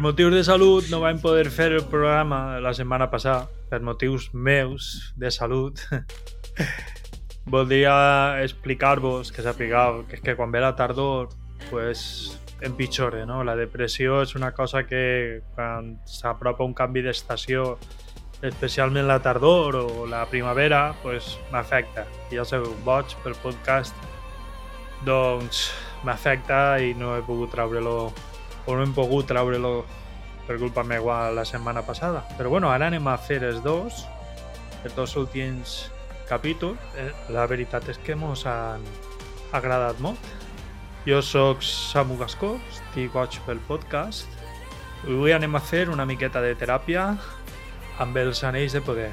Per motius de salut no vam poder fer el programa la setmana passada, per motius meus de salut. Voldria explicar-vos que sapigueu que que quan ve la tardor pues, empitjora, no? La depressió és una cosa que quan s'apropa un canvi d'estació especialment la tardor o la primavera, pues, m'afecta. Ja sabeu, boig pel podcast, doncs m'afecta i no he pogut treure-lo o no hem pogut treure-lo per culpa meva la setmana passada. Però bueno, ara anem a fer els dos, els dos últims capítols. Eh, La veritat és que mos han agradat molt. Jo sóc Samu Gascó, estic goig pel podcast. Avui anem a fer una miqueta de teràpia amb els anells de poder.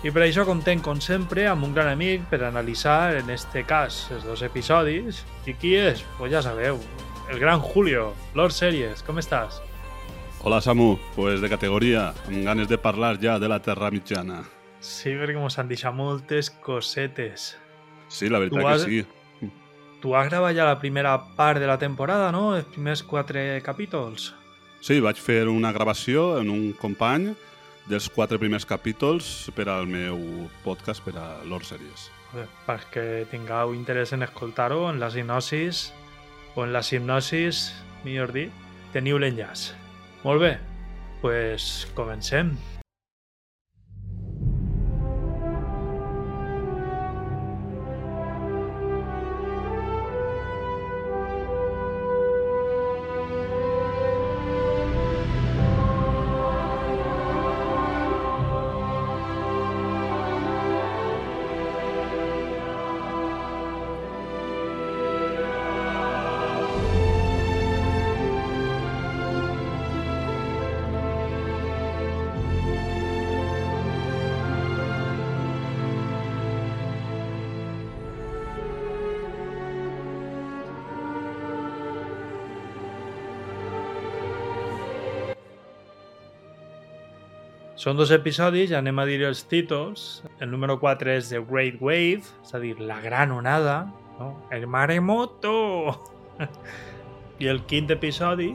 I per això contem, com sempre, amb un gran amic per analitzar, en este cas, els dos episodis. I qui és? Pues ja sabeu, el gran Julio, Lord Series, com estàs? Hola Samu, pues de categoria, amb ganes de parlar ja de la Terra Mitjana. Sí, perquè mos han deixat moltes cosetes. Sí, la veritat Tu has- que sí. Tu has gravat ja la primera part de la temporada, no? Els primers quatre capítols. Sí, vaig fer una gravació en un company dels quatre primers capítols per al meu podcast per a Lord Series. Perquè tingueu interès en escoltar-ho, en la sinopsis, en la hipnosis, millor dit, teniu l'enllaç. Molt bé, doncs pues comencem. Són dos episodis, anem a dir els títols. El número 4 és The Great Wave, és a dir, la gran onada, no? El maremoto! I el quint episodi,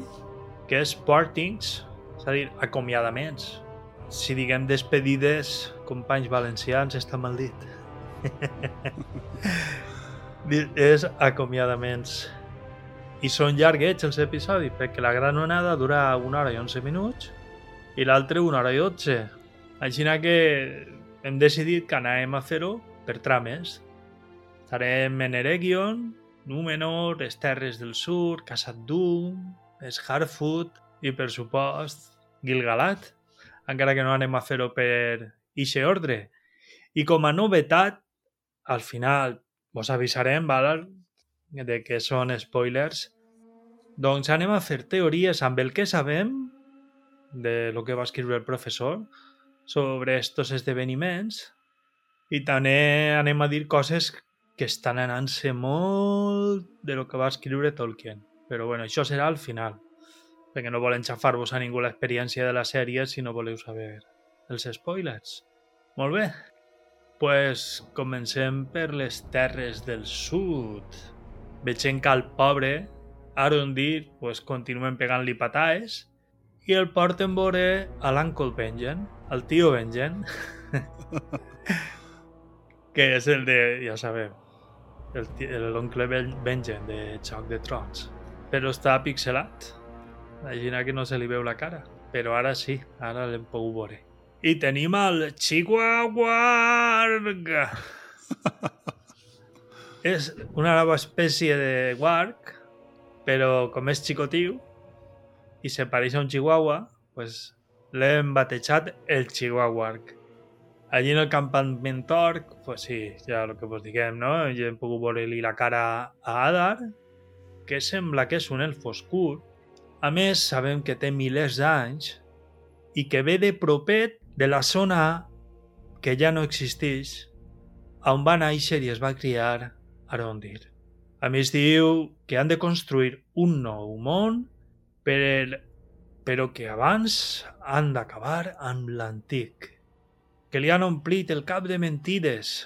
que és Partings, és a dir, acomiadaments. Si diguem despedides, companys valencians, està mal dit. Di- és acomiadaments. I són llarguets els episodis, perquè la gran onada dura una hora i 11 minuts i l'altre una hora i 12. Així que hem decidit que anàvem a fer-ho per trames. Estarem en Eregion, Númenor, les Terres del Sur, Casat Dum, es Harfoot i, per supost, Gilgalat, encara que no anem a fer-ho per ixe ordre. I com a novetat, al final vos avisarem, val? de que són spoilers, doncs anem a fer teories amb el que sabem de lo que va escriure el professor sobre estos esdeveniments i també anem a dir coses que estan anant-se molt de lo que va escriure Tolkien. Però bueno, això serà al final, perquè no volem xafar-vos a ningú l'experiència de la sèrie si no voleu saber els spoilers. Molt bé, pues comencem per les terres del sud. Veiem que el pobre Arondir pues, continuen pegant-li pataes i el porten vore a l'Uncle Benjen, el tio Benjen, que és el de, ja el- l'oncle Ben- Benjen de Xoc de Trons. Però està pixelat, imagina que no se li veu la cara, però ara sí, ara l'hem pogut veure. I tenim el Chihuahuarg. és una nova espècie de warg, però com és xicotiu i se pareix a un chihuahua, pues, l'hem batejat el Chihuahuarg. Allí en el campament orc, pues sí, ja el que vos diguem, no? Ja hem pogut veure-li la cara a Adar, que sembla que és un elf oscur. A més, sabem que té milers d'anys i que ve de propet de la zona que ja no existeix, on va néixer i es va criar Arondir. A més, diu que han de construir un nou món, per, però que abans han d'acabar amb l'antic. Que li han omplit el cap de mentides.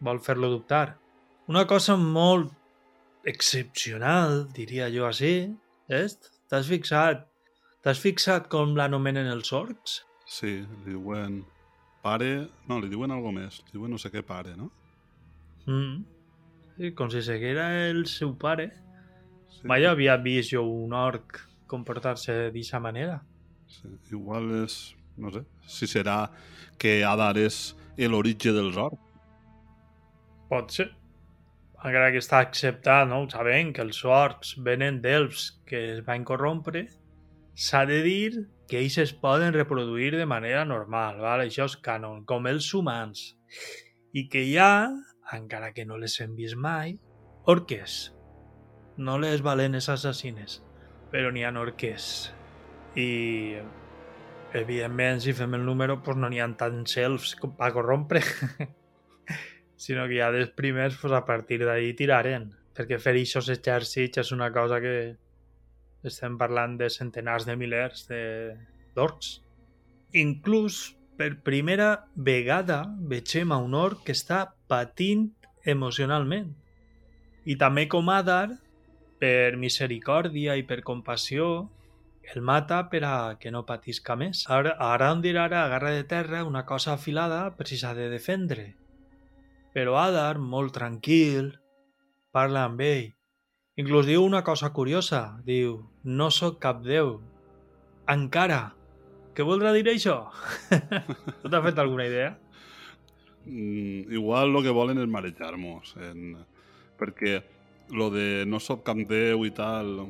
Vol fer-lo dubtar. Una cosa molt excepcional, diria jo així, és? T'has fixat T'has fixat com l'anomenen els orcs? Sí, li diuen pare... No, li diuen algo més. Li diuen no sé què pare, no? Mm. Sí, com si seguera el seu pare. Sí. Mai havia vist jo un orc comportar-se d'aquesta manera. Sí. Igual és... No sé. Si serà que Adar és l'origen dels orcs. Pot ser. Encara que està acceptat, no? Sabem que els orcs venen d'elfs que es van corrompre, s'ha de dir que ells es poden reproduir de manera normal, val? això és canon, com els humans. I que hi ha, encara que no les hem vist mai, orques. No les balenes assassines, però n'hi ha orques. I, evidentment, si fem el número, doncs no n'hi ha tants elfs per corrompre. sinó que ja dels primers, pues, a partir d'ahí tiraren. Perquè fer aquests exèrcits és una cosa que estem parlant de centenars de milers de- d'orcs. Inclús, per primera vegada, vegem a un orc que està patint emocionalment. I també com Adar, per misericòrdia i per compassió, el mata per a que no patisca més. Ara, ara on dirà ara agarra de terra una cosa afilada per si s'ha de defendre. Però Adar, molt tranquil, parla amb ell. Inclús diu una cosa curiosa. Diu, no sóc cap déu. Encara. Què voldrà dir això? tu t'has fet alguna idea? Mm, igual el que volen és marejar-nos. En... Perquè lo de no déu i tal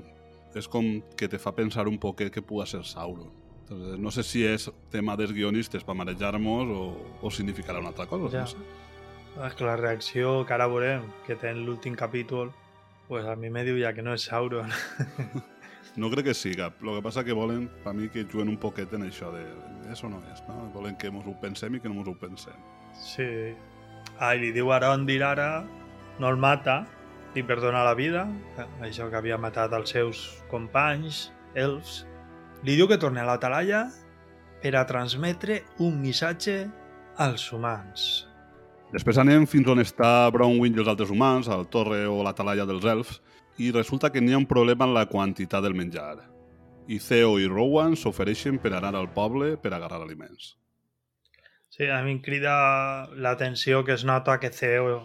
és com que te fa pensar un poquet que puga ser Sauron. Entonces, no sé si és tema dels guionistes per marejar-nos o, o significarà una altra cosa. Ja. No sé. És que la reacció que ara veurem, que té en l'últim capítol, pues a mi me diu ja que no és Sauron. No crec que siga. El que passa que volen, per mi, que juguen un poquet en això de és o no és, no? Volen que mos ho pensem i que no mos ho pensem. Sí. Ah, i li diu a Arondir ara, no el mata, li perdona la vida, eh, això que havia matat els seus companys, elfs. Li diu que torni a la talalla per a transmetre un missatge als humans. Després anem fins on està Bronwyn i els altres humans, al torre o la talalla dels elfs, i resulta que n'hi ha un problema en la quantitat del menjar. I Theo i Rowan s'ofereixen per anar al poble per agarrar aliments. Sí, a mi em crida l'atenció que es nota que Theo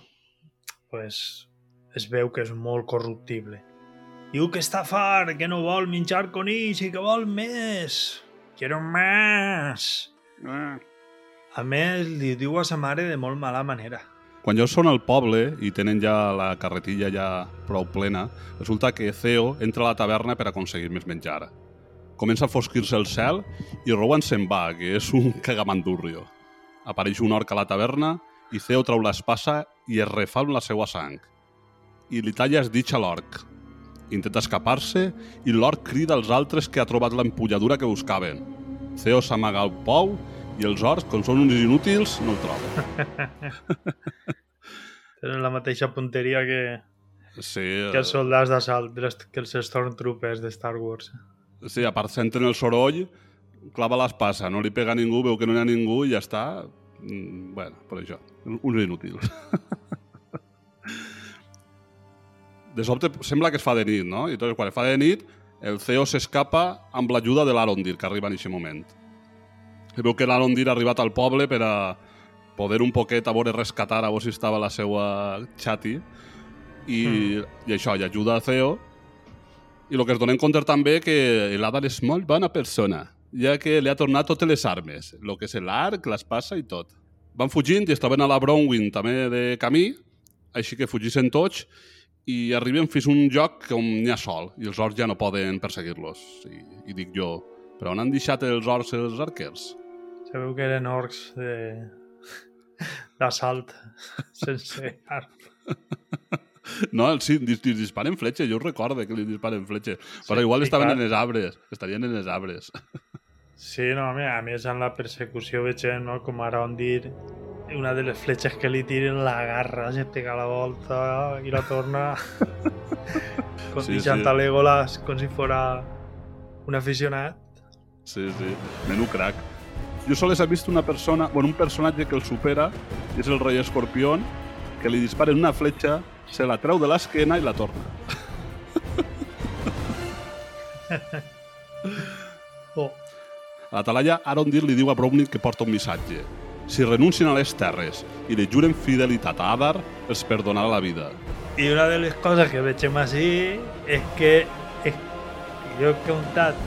pues, es veu que és molt corruptible. Diu que està fart, que no vol menjar conills i que vol més. Quiero más. Ah. A més, li diu a sa mare de molt mala manera. Quan ja són al poble i tenen ja la carretilla ja prou plena, resulta que Theo entra a la taverna per aconseguir més menjar. Comença a fosquir-se el cel i Rowan se'n va, que és un cagamandurrio. Apareix un orc a la taverna i Theo trau l'espasa i es refà amb la seva sang. I li talla es ditx a l'orc. Intenta escapar-se i l'orc crida als altres que ha trobat l'empulladura que buscaven. Theo s'amaga al pou i els orcs, com són uns inútils, no el troben. Tenen la mateixa punteria que, Sí, que els soldats d'assalt, que els Stormtroopers de Star Wars. Sí, a part senten el soroll, clava l'espasa, no li pega a ningú, veu que no hi ha ningú i ja està. Mm, bueno, per això, uns inútils. De sobte sembla que es fa de nit, no? I doncs quan es fa de nit, el Theo s'escapa amb l'ajuda de l'Arondir, que arriba en aquest moment. I veu que l'Arondir ha arribat al poble per a poder un poquet a veure rescatar a veure si estava la seva xati i, i això, i ajuda a Theo i el que es donem compte també que l'Adar és molt bona persona, ja que li ha tornat totes les armes, el que és l'arc, l'espasa i tot. Van fugint i es troben a la Bronwyn també de camí, així que fugissin tots i arriben fins a un lloc on n'hi ha sol i els orcs ja no poden perseguir-los. I, I dic jo, però on han deixat els orcs els arquers? Sabeu que eren orcs de d'assalt sense arc. No, sí, dis, dis, disparen fletxes, jo recorde que li disparen fletxes, però Sí, igual sí, estaven clar. en els arbres, estarien en els arbres. Sí, no, a més, a més en la persecució veiem, no, com ara on dir una de les fletxes que li tiren la garra, se pega la volta i la torna con Sí, sí, Legolas com si fora un aficionat. Sí, sí, menú crack. Jo sols he vist una persona, bueno, un personatge que el supera, i és el rei escorpión, que li disparen una fletxa, se la treu de l'esquena i la torna. Oh. A la talalla, Arondir li diu a Brownir que porta un missatge. Si renuncien a les terres i li juren fidelitat a Adar, els perdonarà la vida. I una de les coses que veiem així és que és, jo he comptat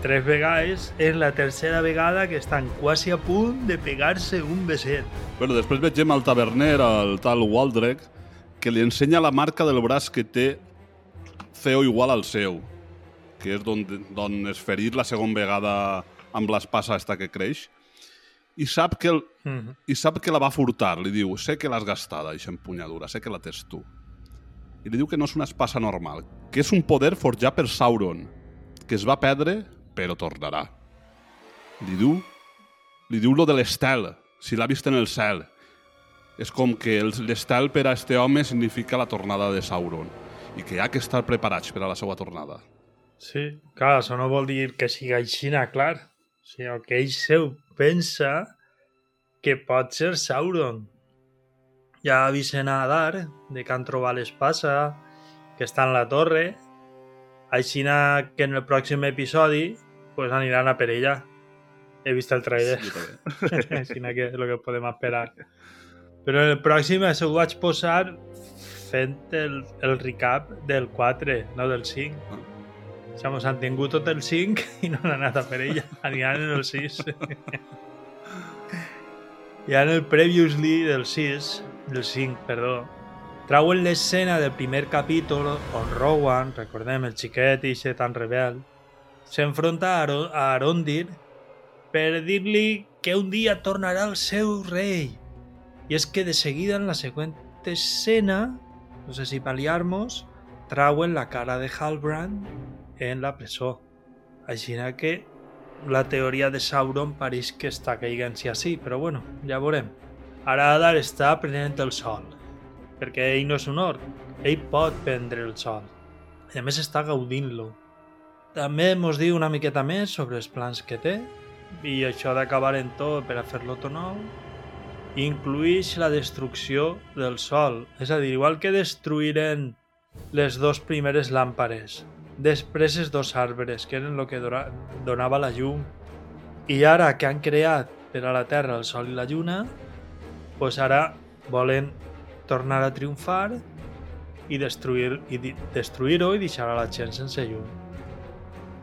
tres vegades, és la tercera vegada que estan quasi a punt de pegar-se un beset. Bueno, després vegem al taverner, el tal Waldrek, que li ensenya la marca del braç que té Theo igual al seu, que és d'on d'on es ferit la segona vegada amb l'espasa esta que creix, i sap que, el, Mm -hmm. i sap que la va furtar. Li diu, sé que l'has gastada, aquesta empunyadura, sé que la tens tu. I li diu que no és una espasa normal, que és un poder forjat per Sauron, que es va perdre, però tornarà. Li diu, li diu lo de l'estel, si l'ha vist en el cel. És com que el- l'estel per a este home significa la tornada de Sauron i que hi ha que estar preparats per a la seva tornada. Sí, clar, això no vol dir que sigui aixina, clar, sinó que ell seu pensa que pot ser Sauron. Ja avisen a Adar de que han trobat l'espasa, que està en la torre, aixina que en el pròxim episodi pues, aniran a per ella. He vist el trailer, també. aixina que és el que podem esperar. Però en el pròxim això ho vaig posar fent el, el recap del 4, no del 5. Ja mos han tingut tot el 5 i no han anat a per ella. Aniran en el 6. I ara en el previously del 6, del 5, perdó, trauen l'escena del primer capítol on Rowan, recordem el xiquet i tan rebel, s'enfronta a Arondir per dir-li que un dia tornarà el seu rei. I és que de seguida en la següent escena, no sé si paliar-nos, trauen la cara de Halbrand en la presó. Així que la teoria de Sauron pareix que està caigant-se així, però bueno, ja veurem. Ara Adar està prenent el sol, perquè ell no és un orc, ell pot prendre el sol. I a més està gaudint-lo. També mos diu una miqueta més sobre els plans que té, i això d'acabar en tot per a fer-lo tot nou, incluïx la destrucció del sol. És a dir, igual que destruïren les dos primeres làmpares, després els dos arbres, que eren el que donava la llum, i ara que han creat per a la Terra el Sol i la Lluna, pues ara volen tornar a triomfar i destruir i destruir-ho i deixar a la gent sense llum.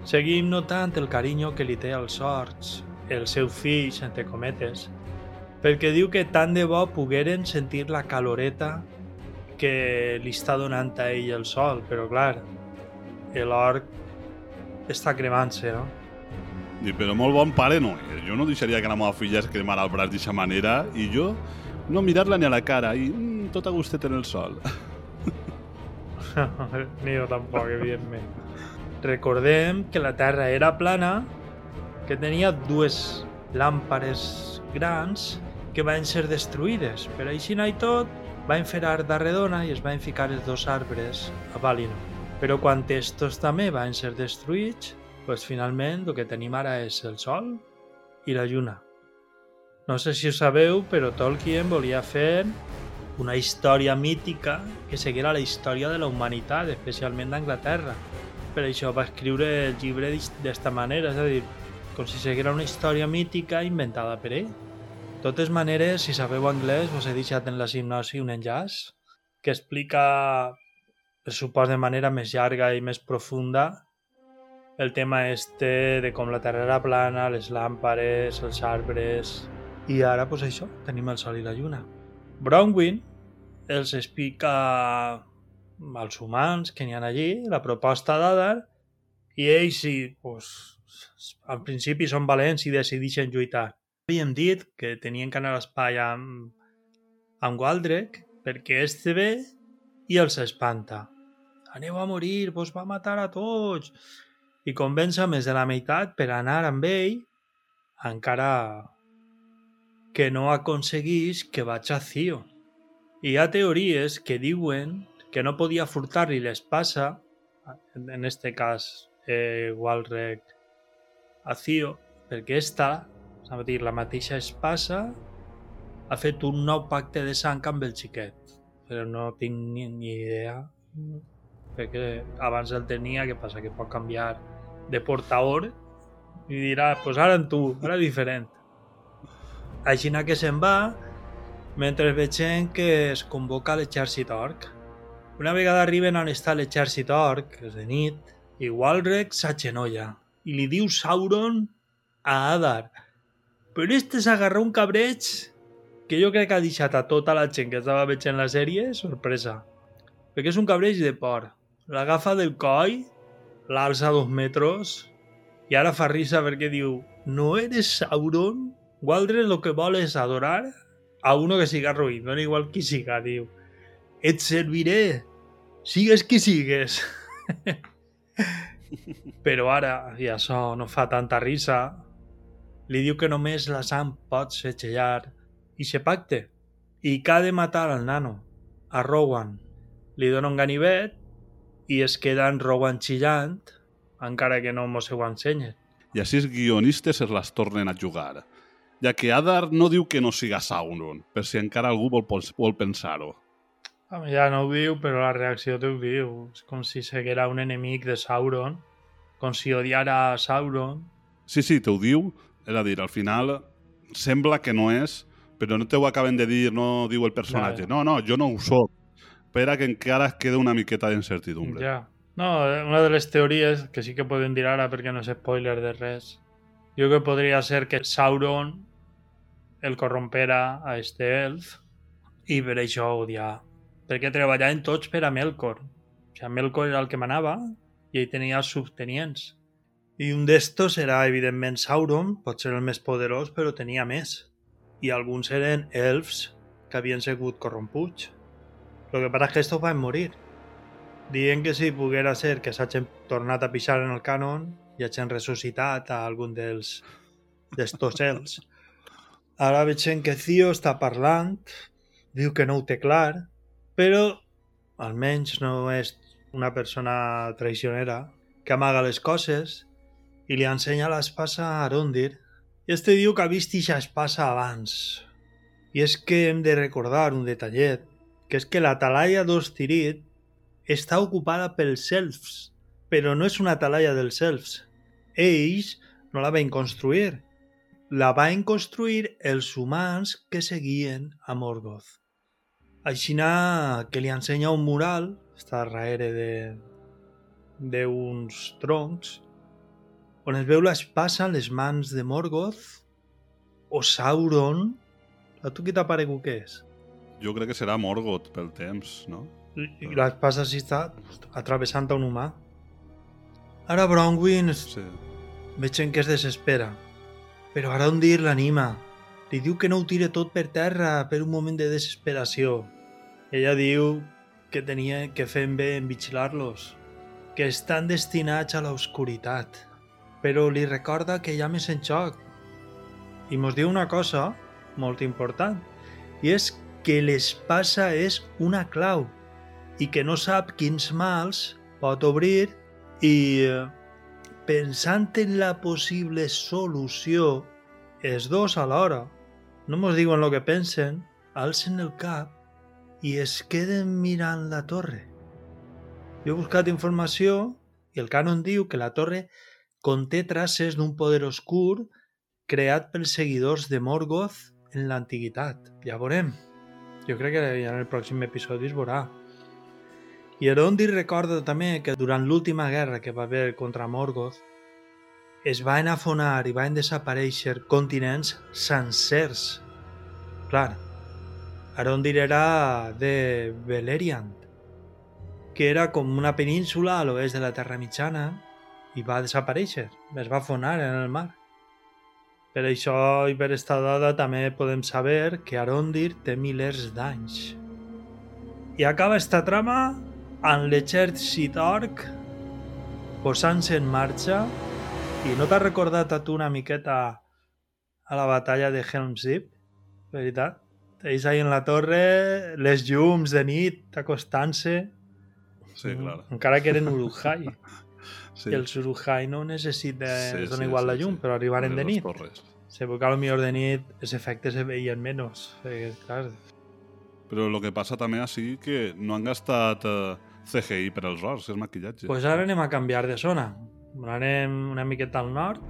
Seguim notant el carinyo que li té als sorts, el seu fill, entre cometes, perquè diu que tant de bo pogueren sentir la caloreta que li està donant a ell el sol, però clar, l'orc està cremant-se, no? I, però molt bon pare no és. Jo no deixaria que la meva filla es cremara el braç d'aquesta manera i jo no mirar-la ni a la cara i mm, tot a gustet en el sol. Ni jo tampoc, evidentment. Recordem que la Terra era plana, que tenia dues làmpares grans que van ser destruïdes. Per així i tot, van fer art d'arredona i es van ficar els dos arbres a Valinor. Però quan estos també van ser destruïts, pues finalment el que tenim ara és el Sol i la Lluna. No sé si ho sabeu, però Tolkien volia fer una història mítica que seguirà la història de la humanitat, especialment d'Anglaterra. Per això va escriure el llibre d'esta manera, és a dir, com si seguira una història mítica inventada per ell. De totes maneres, si sabeu anglès, us he deixat en la hipnosi un enllaç que explica, per supos de manera més llarga i més profunda, el tema este de com la Terra era plana, les làmpares, els arbres... I ara, pues això, tenim el Sol i la Lluna. Bronwyn els explica als humans que n'hi ha allí la proposta d'Adar i ells sí, pues, al principi són valents i decideixen lluitar. Havíem dit que tenien que anar a l'espai amb, amb Waldrek perquè este ve i els espanta. Aneu a morir, vos va matar a tots. I convença més de la meitat per anar amb ell encara que no aconseguís que vaig a Cio. Hi ha teories que diuen que no podia furtar-li l'espasa, en este cas eh, Walrec a Cio, perquè esta, a dir, la mateixa espasa, ha fet un nou pacte de sang amb el xiquet. Però no tinc ni, ni perquè abans el tenia, que passa que pot canviar de portador I dirà, pues ara en tu, ara diferent. Així que se'n va, mentre veiem que es convoca l'exèrcit orc. Una vegada arriben on està l'exèrcit orc, que és de nit, i Walrek s'agenolla i li diu Sauron a Adar. Però este s'agarra un cabreig que jo crec que ha deixat a tota la gent que estava veient la sèrie sorpresa. Perquè és un cabreig de por. L'agafa del coll, l'alça dos metres i ara fa risa perquè diu no eres Sauron? Waldre lo que vol és adorar a uno que siga ruïn, dona igual qui siga, diu. Et serviré, sigues qui sigues. Però ara, i això no fa tanta risa, li diu que només la sang pot setgellar i se pacte, i que ha de matar al nano, a Rowan. Li dona un ganivet i es queda en Rowan xillant, encara que no mos ho ensenyen. I així els guionistes es les tornen a jugar, ja que Adar no diu que no siga Sauron, per si encara algú vol, vol pensar-ho. Ja no ho diu, però la reacció t'ho diu. És com si seguera un enemic de Sauron, com si odiara a Sauron. Sí, sí, t'ho diu. És a dir, al final sembla que no és, però no t'ho acaben de dir, no diu el personatge. Ja, ja. No, no, jo no ho soc. Espera que encara es queda una miqueta d'incertidumbre. Ja. No, una de les teories, que sí que podem dir ara perquè no és spoiler de res, jo que podria ser que Sauron el corrompera a este elf i per això odiar perquè treballaven tots per a Melkor. O sigui, Melkor era el que manava i ell tenia els subtenients. I un d'estos era, evidentment, Sauron, pot ser el més poderós, però tenia més. I alguns eren elfs que havien sigut corromputs. El que passa és que estos van morir. Dient que si poguera ser que s'hagin tornat a pixar en el cànon i hagin ressuscitat a algun dels d'estos elfs. Ara veiem que Cio està parlant, diu que no ho té clar, però almenys no és una persona traicionera que amaga les coses i li ensenya l'espasa a Arondir. I este diu que ha vist ixa espasa abans. I és que hem de recordar un detallet, que és que la talaia d'Ostirit està ocupada pels elfs, però no és una talaia dels elfs. Ells no la van construir. La van construir els humans que seguien a Morgoth. Aixina que li ensenya un mural, està darrere de d'uns troncs, on es veu l'espasa en les mans de Morgoth o Sauron. A tu què t'ha paregut que és? Jo crec que serà Morgoth pel temps, no? I l'espasa sí està atravessant un humà. Ara Bronwyn Sí. veig que es desespera, però Arondir l'anima. Li diu que no ho tire tot per terra per un moment de desesperació. Ella diu que tenia que fer bé en vigilar-los, que estan destinats a l'oscuritat, però li recorda que hi ha més en joc. I mos diu una cosa molt important, i és que l'espasa és una clau i que no sap quins mals pot obrir i eh, pensant en la possible solució els dos alhora no mos diuen el que pensen, alcen el cap i es queden mirant la torre. Jo he buscat informació i el cànon diu que la torre conté traces d'un poder oscur creat pels seguidors de Morgoth en l'antiguitat. Ja veurem. Jo crec que ja en el pròxim episodi es veurà. I Erondir recorda també que durant l'última guerra que va haver contra Morgoth es van afonar i van desaparèixer continents sencers. Clar, Arondir era de Beleriand, que era com una península a l'oest de la Terra Mitjana i va desaparèixer, es va afonar en el mar. Per això i per esta dada també podem saber que Arondir té milers d'anys. I acaba esta trama amb l'exèrcit orc posant-se en marxa i no t'ha recordat a tu una miqueta a la batalla de Helm's Deep? Veritat? Ells ahí en la torre, les llums de nit acostant-se, Sí, clar. encara que eren Uruhai. Sí. I els Uruhai no necessiten, Sí, sí, dona sí, igual sí, la llum, sí. però arribaren de nit. torres. Sí, perquè millor de nit els efectes se veien menys. Perquè, clar, Però el que passa també així que no han gastat eh, CGI per als orcs, és maquillatge. pues ara anem a canviar de zona. Anem una miqueta al nord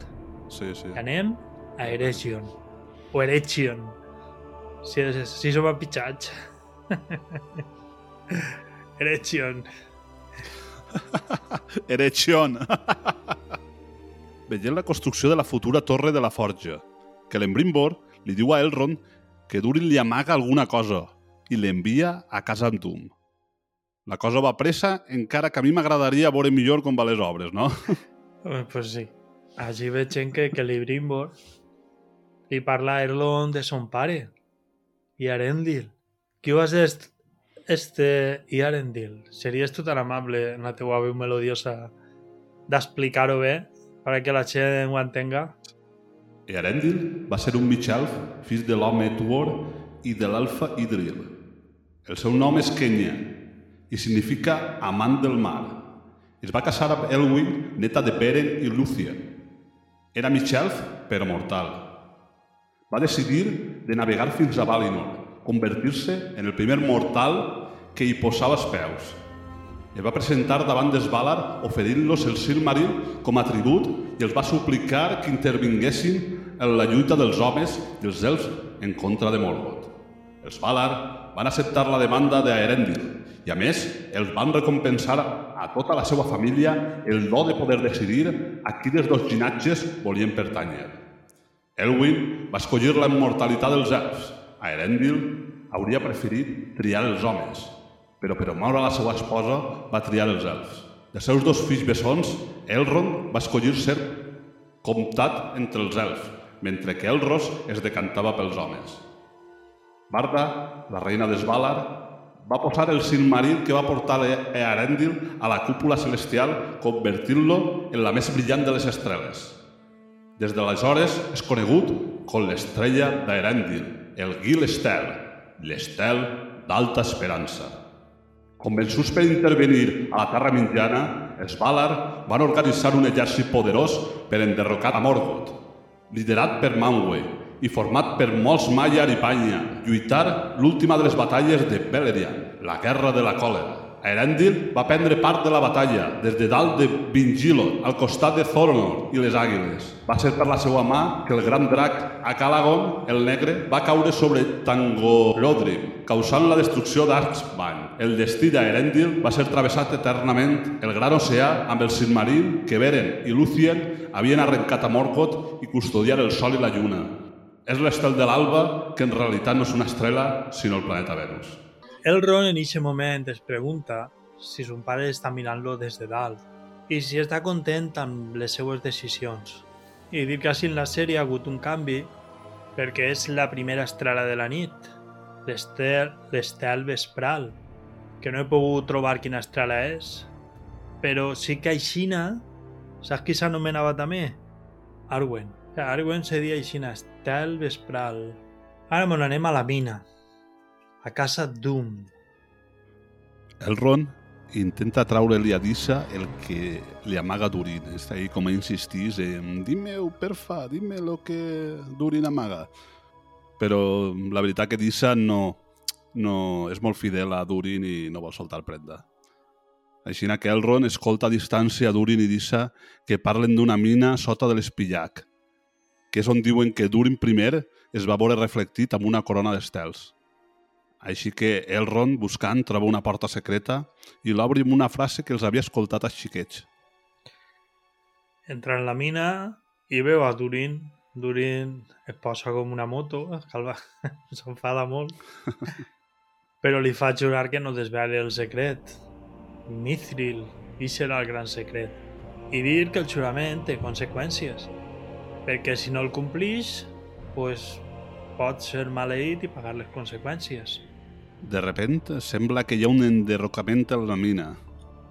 Sí, sí. I anem a Eregion. O Eregion. Si, si som empitjats. Eregion. Erechion. Veient la construcció de la futura torre de la forja, que l'Embrimbor li diu a Elrond que Durin li amaga alguna cosa i l'envia a casa amb Doom. La cosa va pressa, encara que a mi m'agradaria veure millor com va les obres, no? Eh, Pues sí. Allí veig gent que, que li Brimbor li parla a Erlon de son pare i Arendil. Qui vas est este i Arendil? Series tu tan amable en la teua veu melodiosa d'explicar-ho bé perquè la gent ho entenga? I Arendil va ser un mig elf, fill de l'home Tuor i de l'elfa Idril. El seu nom és Kenya i significa amant del mar. Es va casar amb Elwyn, neta de Beren i Lúthien. Era mig elf, però mortal. Va decidir de navegar fins a Valinor, convertir-se en el primer mortal que hi posava els peus. Es va presentar davant d'Esvalar oferint-los el Silmaril com a tribut i els va suplicar que intervinguessin en la lluita dels homes i els elfs en contra de Morgoth. Els Valar van acceptar la demanda d'Aerendil i, a més, els van recompensar a tota la seva família el do de poder decidir a quin dels dos llinatges volien pertànyer. Elwyn va escollir la immortalitat dels elfs. Aerendil hauria preferit triar els homes, però per moure la seva esposa va triar els elfs. Dels seus dos fills bessons, Elrond va escollir ser comptat entre els elfs, mentre que Elros es decantava pels homes. Barda, la reina d'Esvalar, va posar el Silmaril que va portar a Arendil a la cúpula celestial, convertint-lo en la més brillant de les estreles. Des d'aleshores és conegut com l'estrella d'Erendil, el Gil Estel, l'estel d'alta esperança. Convençuts per intervenir a la Terra Mitjana, els Valar van organitzar un exèrcit poderós per enderrocar a Morgoth, liderat per Manwë i format per molts Maiar i Panya, lluitar l'última de les batalles de Beleriand, la Guerra de la Còlera. Erendil va prendre part de la batalla, des de dalt de Vingilon, al costat de Thoronor i les Àguiles. Va ser per la seva mà que el gran drac Acalagon, el negre, va caure sobre Tangorodrim, causant la destrucció d'Arxban. El destí d'Erendil va ser travessat eternament el gran oceà amb el Silmaril que Beren i Lúthien havien arrencat a Morgoth i custodiar el sol i la lluna. És l'estel de l'alba, que en realitat no és una estrela, sinó el planeta Venus. Elrond en aquest moment es pregunta si son pare està mirant-lo des de dalt i si està content amb les seues decisions. I dir que així en la sèrie ha hagut un canvi perquè és la primera estrela de la nit, l'estel vespral, que no he pogut trobar quina estrela és, però sí que aixina, saps qui s'anomenava també? Arwen. Arwen se dia aixina, estel vespral. Ara me n'anem a la mina, a casa Doom. Elrond intenta traure-li a Dissa el que li amaga Durin. Està ahí com a insistís en «Dime-ho, perfa, dime lo que Durin amaga». Però la veritat que Dissa no, no és molt fidel a Durin i no vol soltar prenda. Així que Elrond escolta a distància Durin i Dissa que parlen d'una mina sota de l'Espillac, que és on diuen que Durin primer es va veure reflectit amb una corona d'estels. Així que Elrond, buscant, troba una porta secreta i l'obre amb una frase que els havia escoltat als xiquets. Entra en la mina i veu a Durin. Durin es posa com una moto, calva, s'enfada molt. Però li fa jurar que no desveli el secret. Mithril, i serà el gran secret. I dir que el jurament té conseqüències. Perquè si no el complix, pues, pot ser maleït i pagar les conseqüències. De repent, sembla que hi ha un enderrocament a la mina.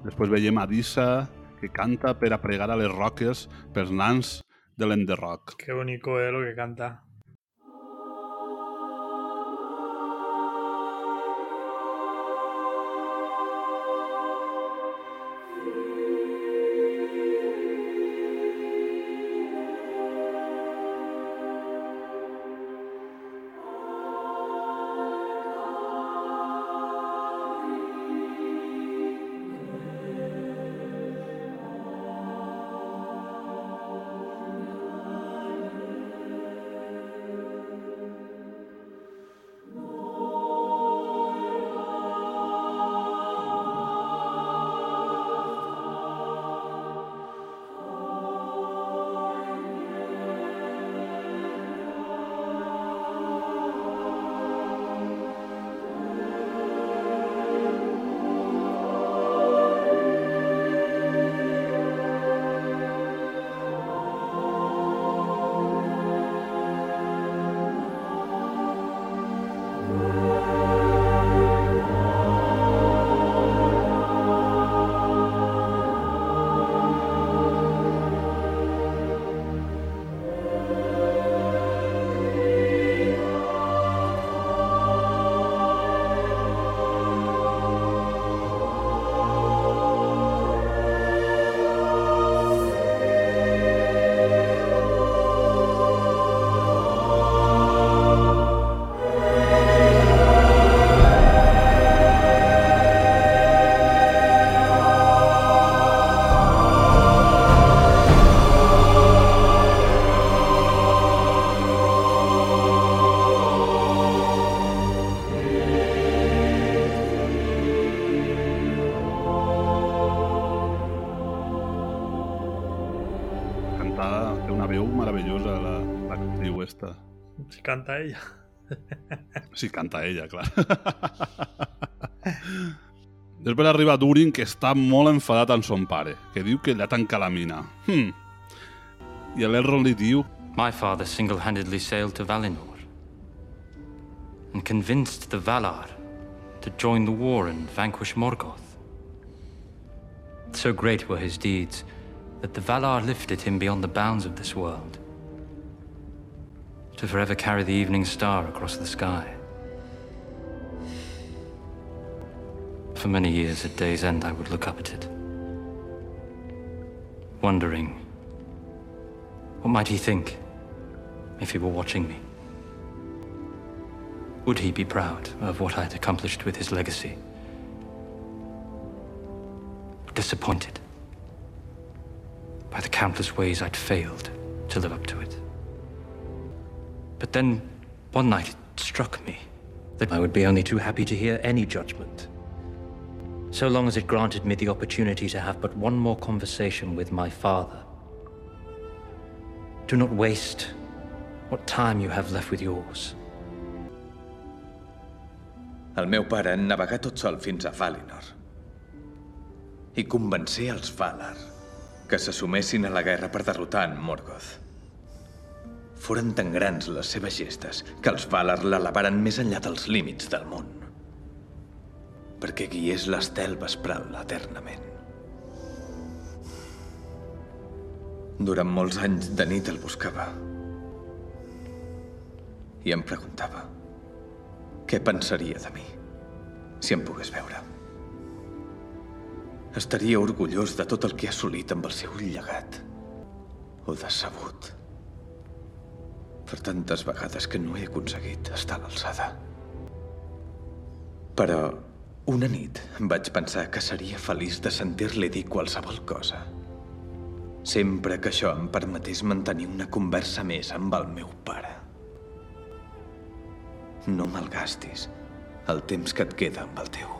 Després veiem a Dissa, que canta per a pregar a les roques pels nans de l'enderroc. Qué bonito es lo que canta. Canta ella. Sí, canta ella, clar. Després arriba Durin, que està molt enfadat amb son pare, que diu que l'ha tancat la mina. Hmm. I l'Elrond li diu My father single-handedly sailed to Valinor and convinced the Valar to join the war and vanquish Morgoth. So great were his deeds that the Valar lifted him beyond the bounds of this world to forever carry the evening star across the sky. For many years at day's end, I would look up at it, wondering what might he think if he were watching me? Would he be proud of what I had accomplished with his legacy? Disappointed by the countless ways I'd failed to live up to it. But then, one night, it struck me that I would be only too happy to hear any judgment. So long as it granted me the opportunity to have but one more conversation with my father. Do not waste what time you have left with yours. El meu pare en navegà tot sol fins a Valinor. I convencer els Valar que s'assumessin a la guerra per derrotar en Morgoth. Foren tan grans les seves gestes que els Valar l'elevaren més enllà dels límits del món. Perquè guiés l'estel vespral eternament. Durant molts anys de nit el buscava. I em preguntava què pensaria de mi si em pogués veure. Estaria orgullós de tot el que ha assolit amb el seu llegat. O decebut. Per tantes vegades que no he aconseguit estar a l'alçada. Però una nit vaig pensar que seria feliç de sentir-li dir qualsevol cosa. Sempre que això em permetés mantenir una conversa més amb el meu pare. No malgastis el temps que et queda amb el teu.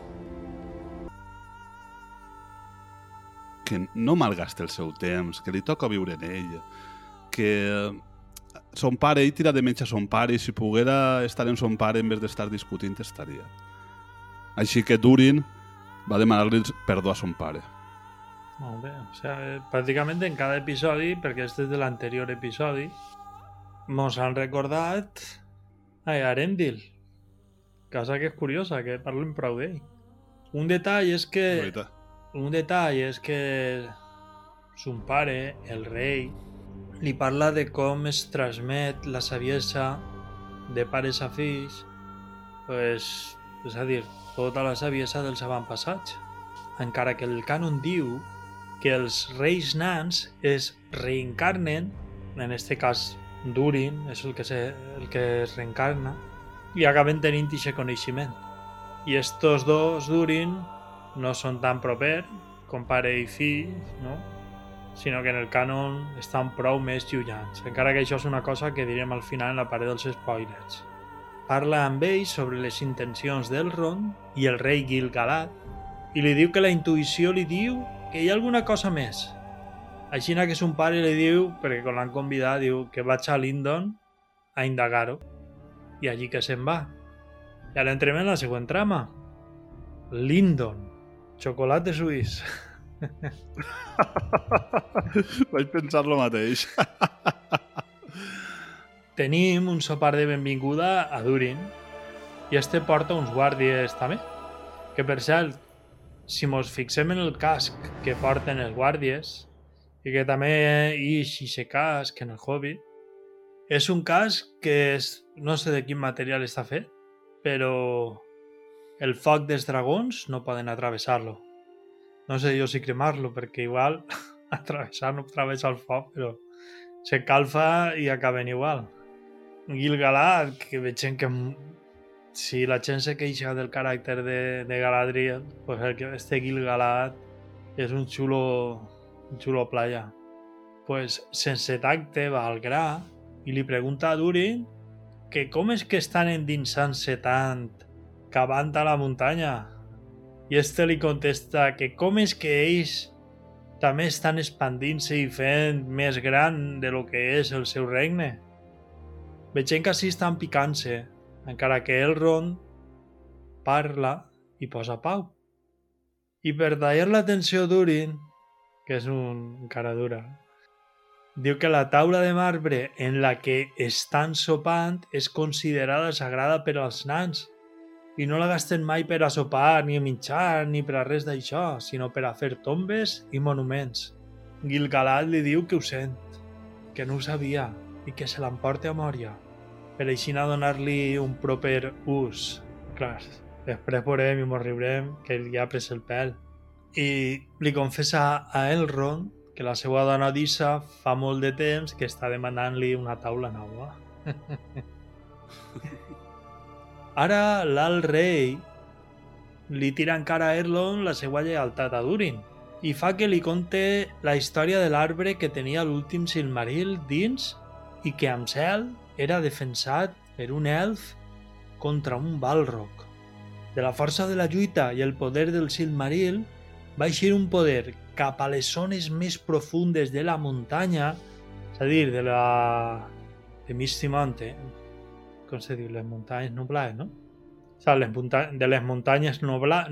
que no malgasta el seu temps, que li toca viure en ell, que son pare, ell tira de menys a son pare i si poguera estar en son pare en vez d'estar discutint estaria. Així que Durin va demanar-li perdó a son pare. Molt bé. O sea, eh, pràcticament en cada episodi, perquè és des de l'anterior episodi, mos han recordat a Arendil. Cosa que és curiosa, que parlen prou d'ell. Un detall és que... Un detall és que son pare, el rei, li parla de com es transmet la saviesa de pares a fills, pues, és a dir, tota la saviesa dels avantpassats. Encara que el cànon diu que els reis nans es reencarnen, en este cas Durin és el que, se, el que es reencarna, i acaben tenint aquest coneixement. I estos dos Durin no són tan proper com pare i fill, no? Sinó que en el cànon estan prou més llunyans, encara que això és una cosa que direm al final en la part dels spoilers. Parla amb ell sobre les intencions del Ron i el rei Gil-galad i li diu que la intuïció li diu que hi ha alguna cosa més. Així que son pare li diu, perquè quan l'han convidat, diu que vaig a Lindon a indagar-ho i allí que se'n va. I ara entrem en la següent trama. Lindon, xocolate suís. Vaig pensar lo mateix. Tenim un sopar de benvinguda a Durin i este porta uns guàrdies també. Que per cert, si mos fixem en el casc que porten els guàrdies i que també ix i se casc en el Hobbit, és un casc que és, no sé de quin material està fet, però el foc dels dragons no poden atravessar-lo. No sé jo si cremar-lo, perquè igual atravessar no travessa el foc, però se calfa i acaben igual. Gil-galad, que veig que si la gent se queixa del caràcter de, de Galadriel, pues el que este Gil-galad és un xulo, un xulo playa. Pues sense tacte va al gra i li pregunta a Durin que com és que estan endinsant-se tant cavant a la muntanya? I este li contesta que com és que ells també estan expandint-se i fent més gran de lo que és el seu regne? Veiem que així estan picant-se, encara que Elrond parla i posa pau. I per tallar la tensió d'Urin, que és un cara dura, diu que la taula de marbre en la que estan sopant és considerada sagrada per als nans i no la gasten mai per a sopar, ni a mitjar, ni per a res d'això, sinó per a fer tombes i monuments. Gil-galad li diu que ho sent, que no ho sabia i que se l'emporta a Mòria, per així a donar-li un proper ús. Clar, després veurem i mos riurem que li ha pres el pèl. I li confessa a Elrond que la seva dona Dissa fa molt de temps que està demanant-li una taula nova. Ara l'alt rei li tira encara a Erlon la seva lleialtat a Durin i fa que li conte la història de l'arbre que tenia l'últim Silmaril dins i que amb cel era defensat per un elf contra un Balrog. De la força de la lluita i el poder del Silmaril va eixir un poder cap a les zones més profundes de la muntanya, és a dir, de la... de Misty Diu, les muntanyes nublades, no? O sea, de les muntanyes nubla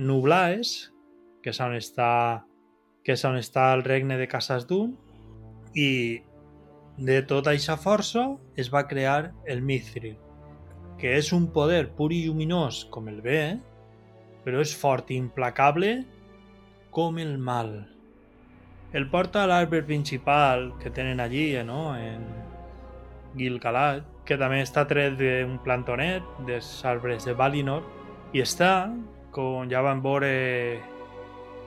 que és on està que és on està el regne de Casas Dun, i de tota aquesta força es va crear el Mithril, que és un poder pur i lluminós com el bé, però és fort i implacable com el mal. El porta a principal que tenen allí, eh, no? en Gil-galad, que també està tret d'un plantonet dels arbres de Valinor, i està, com ja vam veure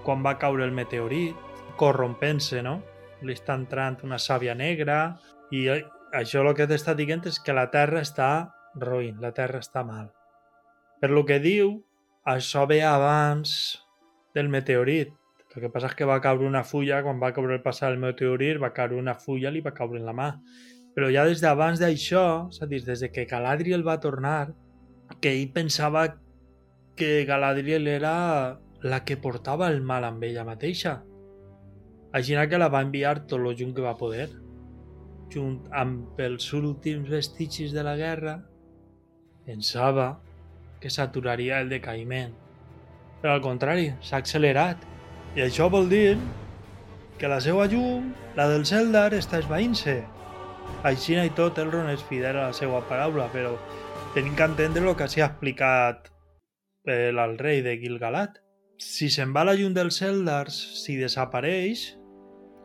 quan va caure el meteorit, corrompent-se, no? Li està entrant una sàvia negra, i això el que t'està dient és que la Terra està roïn, la Terra està mal. Per lo que diu, això ve abans del meteorit. El que passa és que va caure una fulla, quan va caure el passar el meteorit, va caure una fulla, li va caure en la mà però ja des d'abans d'això, és a dir, des de que Galadriel va tornar, que ell pensava que Galadriel era la que portava el mal amb ella mateixa. Així que la va enviar tot el junt que va poder. Junt amb els últims vestigis de la guerra, pensava que s'aturaria el decaïment. Però al contrari, s'ha accelerat. I això vol dir que la seva llum, la del Celdar, està esvaint-se. Així i tot, Elrond és fidel a la seva paraula, però tenim que entendre el que s'ha explicat el, el rei de Gil-galad. Si se'n va la llum dels Eldars, si desapareix,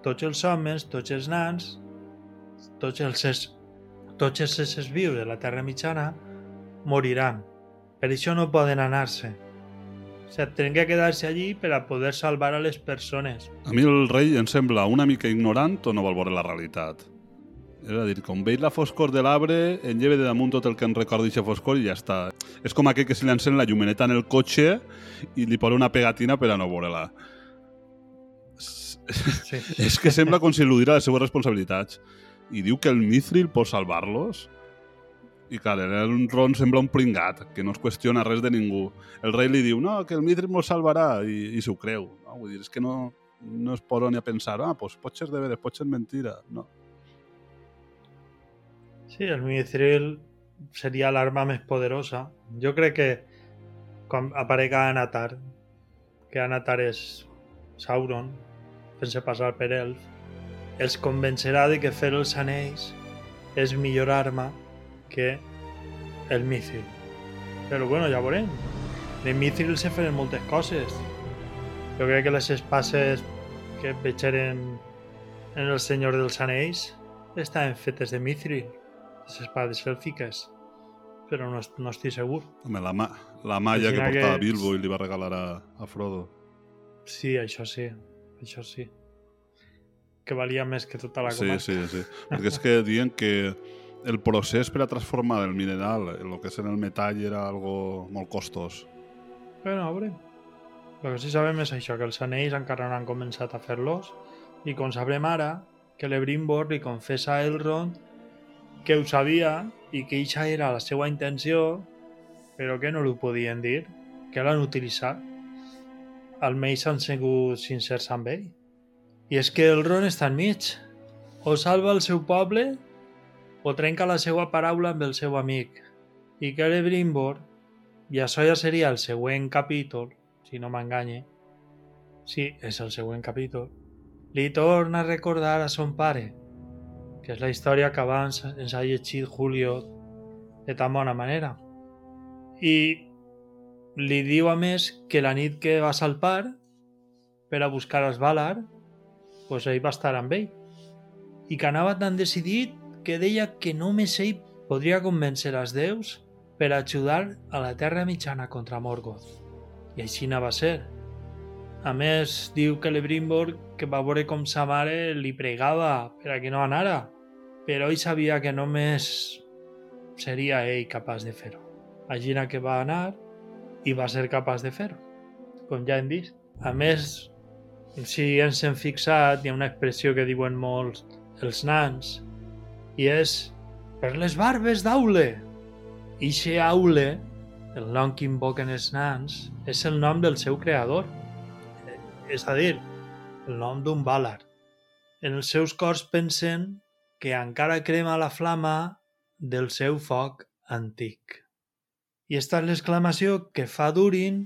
tots els homes, tots els nans, tots els, es, tots els éssers vius de la Terra Mitjana moriran. Per això no poden anar-se. O sigui, tenen que quedar-se allí per a poder salvar a les persones. A mi el rei em sembla una mica ignorant o no vol veure la realitat. És a dir, com veig la foscor de l'arbre, en lleve de damunt tot el que em recorda aquesta foscor i ja està. És com aquell que se li encén la llumeneta en el cotxe i li posa una pegatina per a no veure-la. Sí. és que sembla com si eludira les seues responsabilitats. I diu que el Mithril pot salvar-los? I clar, el Ron sembla un pringat, que no es qüestiona res de ningú. El rei li diu, no, que el Mithril mos salvarà, i, i s'ho creu. No? Vull dir, és que no, no es posa ni a pensar, ah, pues pot ser de veres, pot ser mentira. No. Sí, el Mithril seria l'arma més poderosa. Jo crec que quan Anatar, que Anatar és Sauron, fent-se passar per elf, els convencerà de que fer els anells és millor arma que el Mithril. Però bueno, ja veurem. De Mithril se feren moltes coses. Jo crec que les espases que vegeren en el Senyor dels Anells estaven fetes de Mithril les espades èlfiques, però no, no estic segur. Home, la, mà, la malla que portava que... Bilbo i li va regalar a, a Frodo. Sí, això sí, això sí. Que valia més que tota la comarca. Sí, sí, sí. Perquè és que diuen que el procés per a transformar el mineral, el que és en el metall, era algo molt costós. Bueno, a veure. El que sí sabem és això, que els anells encara no han començat a fer-los i com sabrem ara, que l'Ebrimbor li confessa a Elrond que ho sabia i que eixa era la seva intenció, però que no l'ho podien dir, que l'han utilitzat. Almenys han sigut sincers amb ell. I és que el Ron està enmig. O salva el seu poble o trenca la seva paraula amb el seu amic, i Celebrimbor, i això ja seria el següent capítol, si no m'enganye, sí, és el següent capítol, li torna a recordar a son pare, que és la història que abans ens ha llegit Julio de tan bona manera. I li diu a més que la nit que va salpar per a buscar els Valar, pues ell va estar amb ell. I que anava tan decidit que deia que només ell podria convèncer els déus per ajudar a la Terra Mitjana contra Morgoth. I així va ser. A més, diu que l'Ebrimbor que va veure com sa mare li pregava per a que no anara, però ell sabia que només seria ell capaç de fer-ho. Agina que va anar i va ser capaç de fer-ho, com ja hem vist. A més, si ens hem fixat, hi ha una expressió que diuen molts els nans, i és per les barbes d'Aule. Ixe Aule, el nom que invoquen els nans, és el nom del seu creador. És a dir, el nom d'un Valar. En els seus cors pensen que encara crema la flama del seu foc antic. I esta és l'exclamació que fa Durin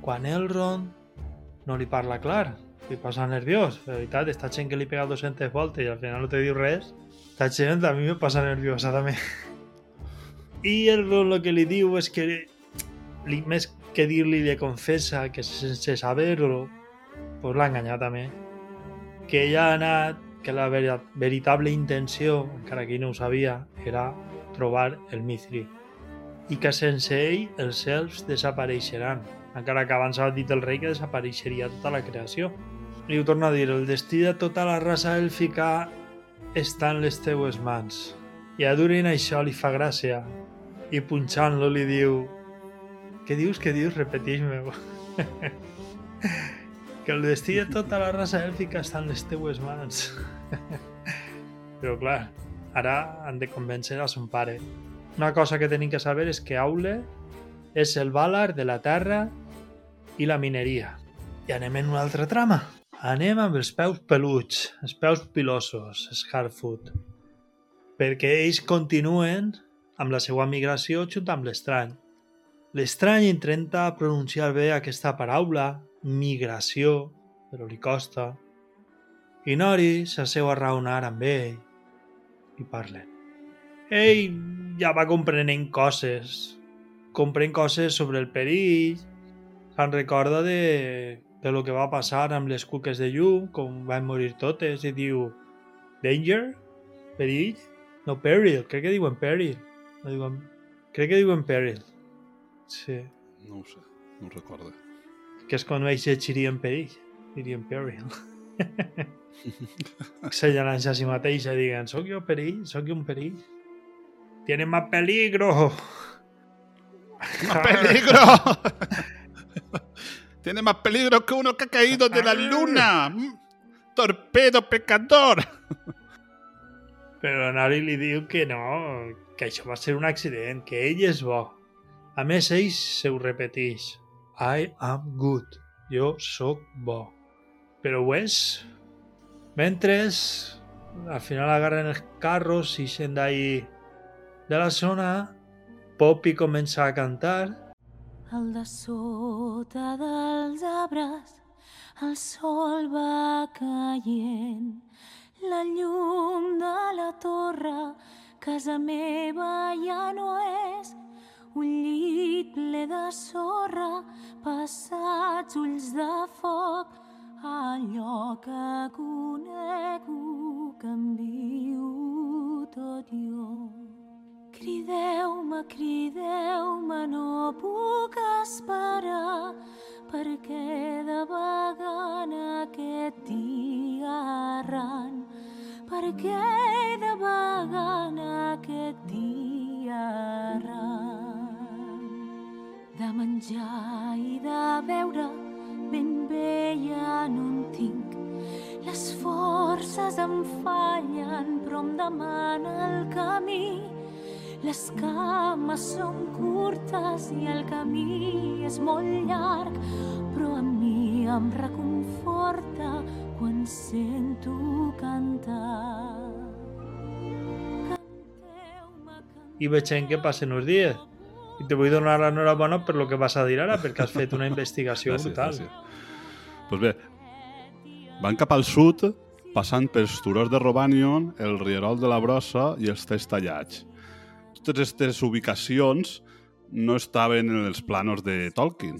quan Elrond no li parla clar, li posa nerviós. De veritat, esta gent que li pega 200 voltes i al final no te diu res, esta gent a mi me passa nerviosa també. I Elrond el que li diu és que li, més que dir-li li confessa que sense saber-ho pues l'ha enganyat també. Que ella ha anat, que la veritable intenció, encara que ell no ho sabia, era trobar el Mithri i que sense ell els elfs desapareixeran, encara que abans ha dit el rei que desapareixeria tota la creació. I ho torno a dir, el destí de tota la raça èlfica està en les teues mans. I a Durin això li fa gràcia i punxant-lo li diu què dius, què dius? Repeteix-me. que el destí de tota la raça èlfica està en les teues mans. Però clar, ara han de convèncer a son pare una cosa que tenim que saber és que Aule és el Valar de la terra i la mineria. I anem en una altra trama. Anem amb els peus peluts, els peus pilosos, Scarfoot. Perquè ells continuen amb la seva migració junt amb l'estrany. L'estrany intenta pronunciar bé aquesta paraula, migració, però li costa. I Nori s'asseu a raonar amb ell i parlen ell ja va comprenent coses. Comprèn coses sobre el perill. Se'n recorda de, de lo que va passar amb les cuques de llum, com van morir totes, i diu Danger? Perill? No, peril. Crec que diuen peril. No diuen... Crec que diuen peril. Sí. No ho sé, no ho recordo. Que és quan ells llegirien perill. Dirien peril. Sellaran-se a si mateixa i diguen, soc jo perill? Jo un perill? Tiene más peligro. ¡Más peligro! Tiene más peligro que uno que ha caído de la luna. Mm, torpedo pecador. Però Nari li diu que no, que això va ser un accident, que ell és bo. A més, ell se ho repeteix. I am good. Jo sóc bo. Però ho és. Mentre, al final agarren els carros i sent d'ahir de la zona, Poppy comença a cantar. Al de sota dels arbres el sol va caient. La llum de la torre, casa meva ja no és. Un llit ple de sorra, passats ulls de foc, allò que conego diu tot jo. Crideu-me, crideu-me, no puc esperar, perquè de vegant aquest dia arran, perquè de vegant aquest dia arran. De menjar i de beure ben bé ja no en tinc, les forces em fallen, però em demana el camí les cames són curtes i el camí és molt llarg, però a mi em reconforta quan sento cantar. i veiem que passen uns dies. I te vull donar l'enhorabona per lo que vas a dir ara, perquè has fet una investigació Gràcies, brutal. gràcies. Pues bé, van cap al sud, passant pels turons de Robanion, el rierol de la Brossa i els Tres Tallats. Totes aquestes ubicacions no estaven en els planos de Tolkien.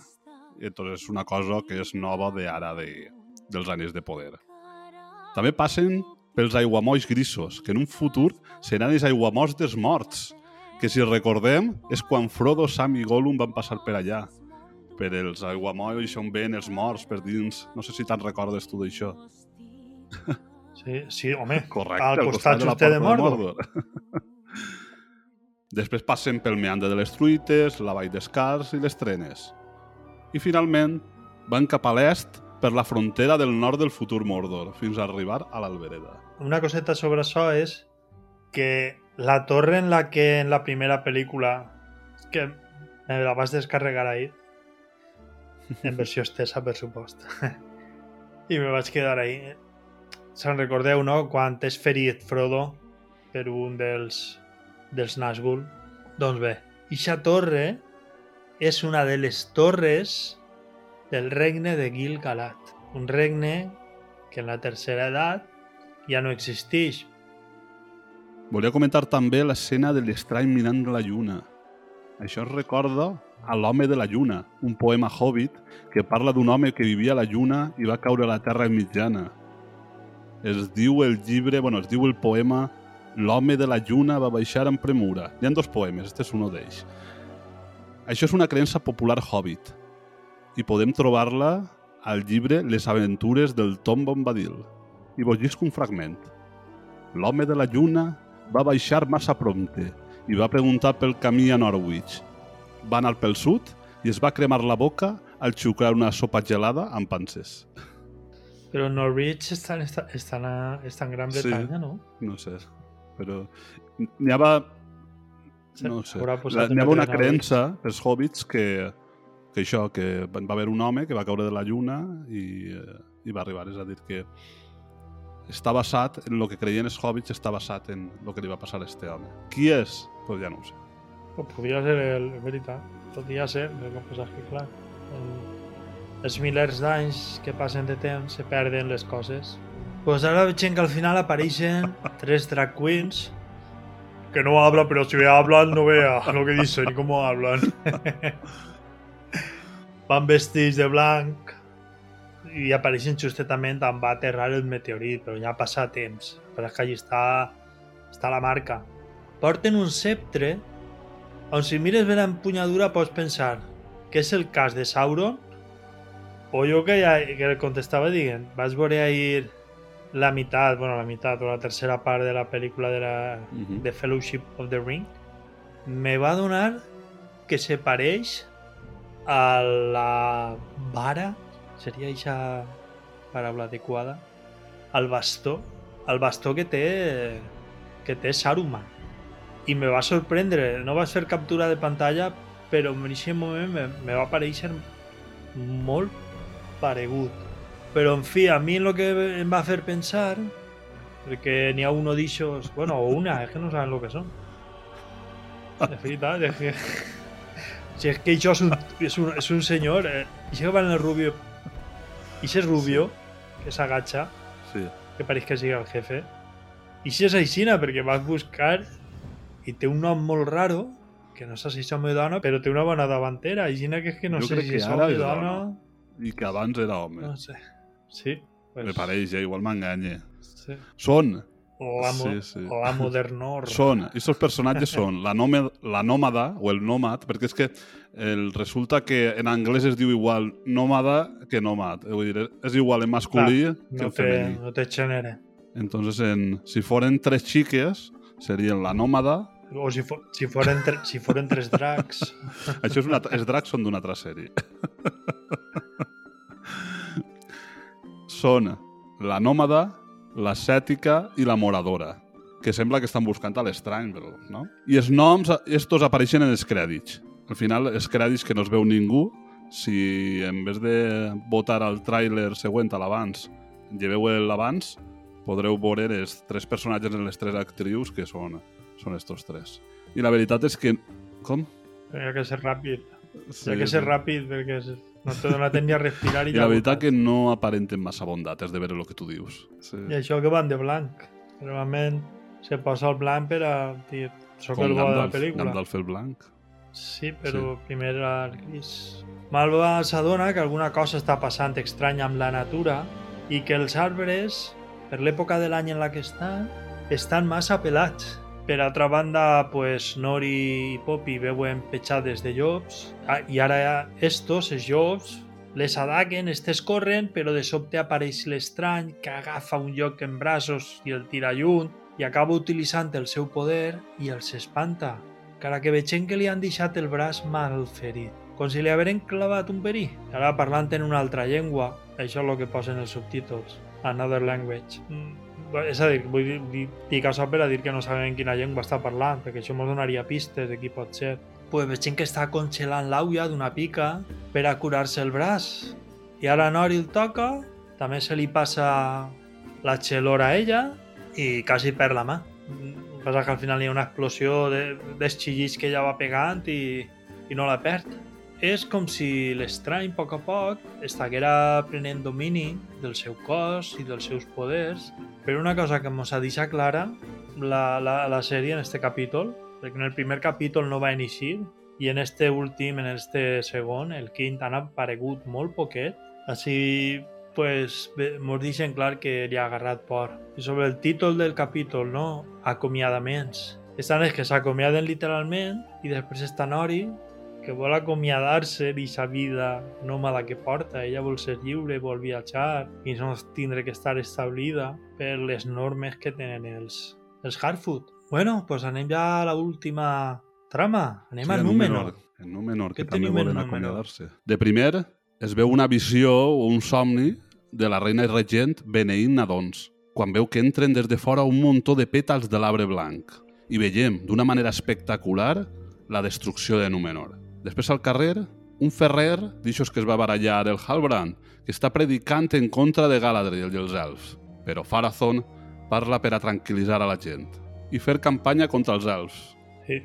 Entonces és una cosa que és nova de ara de, dels anys de poder. També passen pels aiguamolls grisos, que en un futur seran els aiguamolls dels morts, que si recordem és quan Frodo, Sam i Gollum van passar per allà, per els aiguamolls on ven els morts per dins. No sé si te'n recordes tu d'això. Sí, sí, home, Correcte, al al costat costat de la de porta Mordor. Després passen pel meandre de les Truites, la vall d'Escars i les Trenes. I finalment van cap a l'est per la frontera del nord del futur Mordor, fins a arribar a l'Albereda. Una coseta sobre això és que la torre en la que en la primera pel·lícula que me la vas descarregar ahí en versió estesa, per supost. I me vaig quedar ahí. Se'n recordeu, no? Quan és ferit Frodo per un dels, dels Nazgûl. Doncs bé, ixa torre és una de les torres del regne de Gil-galad. Un regne que en la tercera edat ja no existeix. Volia comentar també l'escena de l'estrany mirant la lluna. Això es recorda a l'home de la lluna, un poema hobbit que parla d'un home que vivia a la lluna i va caure a la terra mitjana. Es diu el llibre, bueno, es diu el poema L'home de la lluna va baixar amb premura. Hi ha dos poemes, este és un d'ells. Això és una creença popular hobbit i podem trobar-la al llibre Les aventures del Tom Bombadil. I vos llisco un fragment. L'home de la lluna va baixar massa prompte i va preguntar pel camí a Norwich. Va anar pel sud i es va cremar la boca al xuclar una sopa gelada amb panses. Però Norwich està, està, està, a, està en Gran Sí. Bretanya, no? No sé, però n'hi havia... No sé, n'hi havia una creença dels hobbits que, que això, que va haver un home que va caure de la lluna i, eh, i va arribar, és a dir, que està basat en el que creien els hobbits, està basat en el que li va passar a este home. Qui és? Pues ja no ho sé. Pues podria ser el, en veritat. Podria ser, el que passa és que, clar, en els milers d'anys que passen de temps se perden les coses. Pues ara veig que al final apareixen tres drag queens que no hablan, pero si hablan no vea lo que dicen y cómo hablan. Van vestits de blanc i apareixen justament on va aterrar el meteorit, però ja ha passat temps. Però és que allí està, està la marca. Porten un sceptre on si mires bé l'empunyadura pots pensar que és el cas de Sauron o jo que ja que contestava dient vaig veure ahir la meitat, bueno, la meitat o la tercera part de la pel·lícula de la Mhm. de Fellowship of the Ring me va donar que se pareix a la vara seria eixa paraula adequada al bastó al bastó que té que té Saruman i me va sorprendre, no va ser captura de pantalla però en aquest moment me, me va aparèixer molt paregut. Però en fi, a mi el que em va fer pensar perquè n'hi ha uno d'ixos bueno, o una, és que no saben el que són de veritat, és que si és que això és un, és un, és un senyor eh, i que va en el rubio i si és rubio que s'agatxa Sí. que pareix que sigui el jefe i si és aixina perquè vas buscar i té un nom molt raro que no sé si és home o dona però té una bona davantera aixina que és que no Jo sé si és home o dona I que abans era home. no sé sí, Me pareix, eh? igual m'enganye. sí. Són, la, mo Sí, sí. la modernor són, aquests personatges són la, nome, la nòmada o el nòmad, perquè és que el, resulta que en anglès es diu igual nòmada que nòmad. Vull dir, és igual en masculí que no en femení. no té gènere Entonces, en, si foren tres xiques, serien la nòmada. O si, fo si, foren si foren tres dracs Això és una, els dracs són d'una altra sèrie. són la nòmada, l'ascètica i la moradora, que sembla que estan buscant a l'estrany, però, no? I els noms, estos apareixen en els crèdits. Al final, els crèdits que no es veu ningú, si en vez de votar al tràiler següent a l'abans, lleveu l'abans, podreu veure els tres personatges en les tres actrius que són, són estos tres. I la veritat és que... Com? Tenia que ser ràpid. Sí, Tenia que ser sí. ràpid perquè no te dona temps ni a respirar i, I la veritat que no aparenten massa bondat, és de veure el que tu dius. Sí. I això que van de blanc. Normalment se posa el blanc per a dir soc Com el bo de la pel·lícula. Gandalf el blanc. Sí, però primer era el gris. Malva s'adona que alguna cosa està passant estranya amb la natura i que els arbres, per l'època de l'any en la que estan, estan massa pelats. Per altra banda, pues, Nori i Poppy veuen petjades de llops ah, i ara estos, els llops, les adaguen, estes corren, però de sobte apareix l'estrany que agafa un lloc en braços i el tira lluny i acaba utilitzant el seu poder i els espanta encara que vegem que li han deixat el braç mal ferit, com si li hagueren clavat un perí. Ara parlant en una altra llengua, això és el que posen els subtítols, another language. Mm, és a dir, vull dir, això per a dir que no sabem quina llengua està parlant, perquè això ens donaria pistes de qui pot ser. Pues vegem que està congelant l'auia d'una pica per a curar-se el braç. I ara Nori el toca, també se li passa la xelora a ella i quasi perd la mà. Passa que al final hi ha una explosió de- d'esxillits que ella va pegant i, i no la perd. És com si l'estrany, a poc a poc, estiguera prenent domini del seu cos i dels seus poders. Però una cosa que ens ha deixat clara la, la, la sèrie en este capítol, perquè en el primer capítol no va iniciar i en este últim, en este segon, el quint, han aparegut molt poquet. Així pues mos deixen clar que li ha agarrat por. I sobre el títol del capítol, no? Acomiadaments. Estan els que s'acomiaden literalment i després està Nori, que vol acomiadar-se d'aquesta vida nòmada que porta. Ella vol ser lliure, vol viatjar i no tindre que estar establida per les normes que tenen els, els Harfoot. Bueno, pues anem ja a l'última trama. Anem a Númenor. En Númenor, que també volen acomiadar-se. De primer, es veu una visió o un somni de la reina regent beneint nadons, quan veu que entren des de fora un muntó de pètals de l'arbre blanc. I veiem, d'una manera espectacular, la destrucció de Númenor. Després al carrer, un ferrer, d'aixòs que es va barallar el Halbrand, que està predicant en contra de Galadriel i els elfs. Però Farazon parla per a tranquil·litzar a la gent i fer campanya contra els elfs. Sí,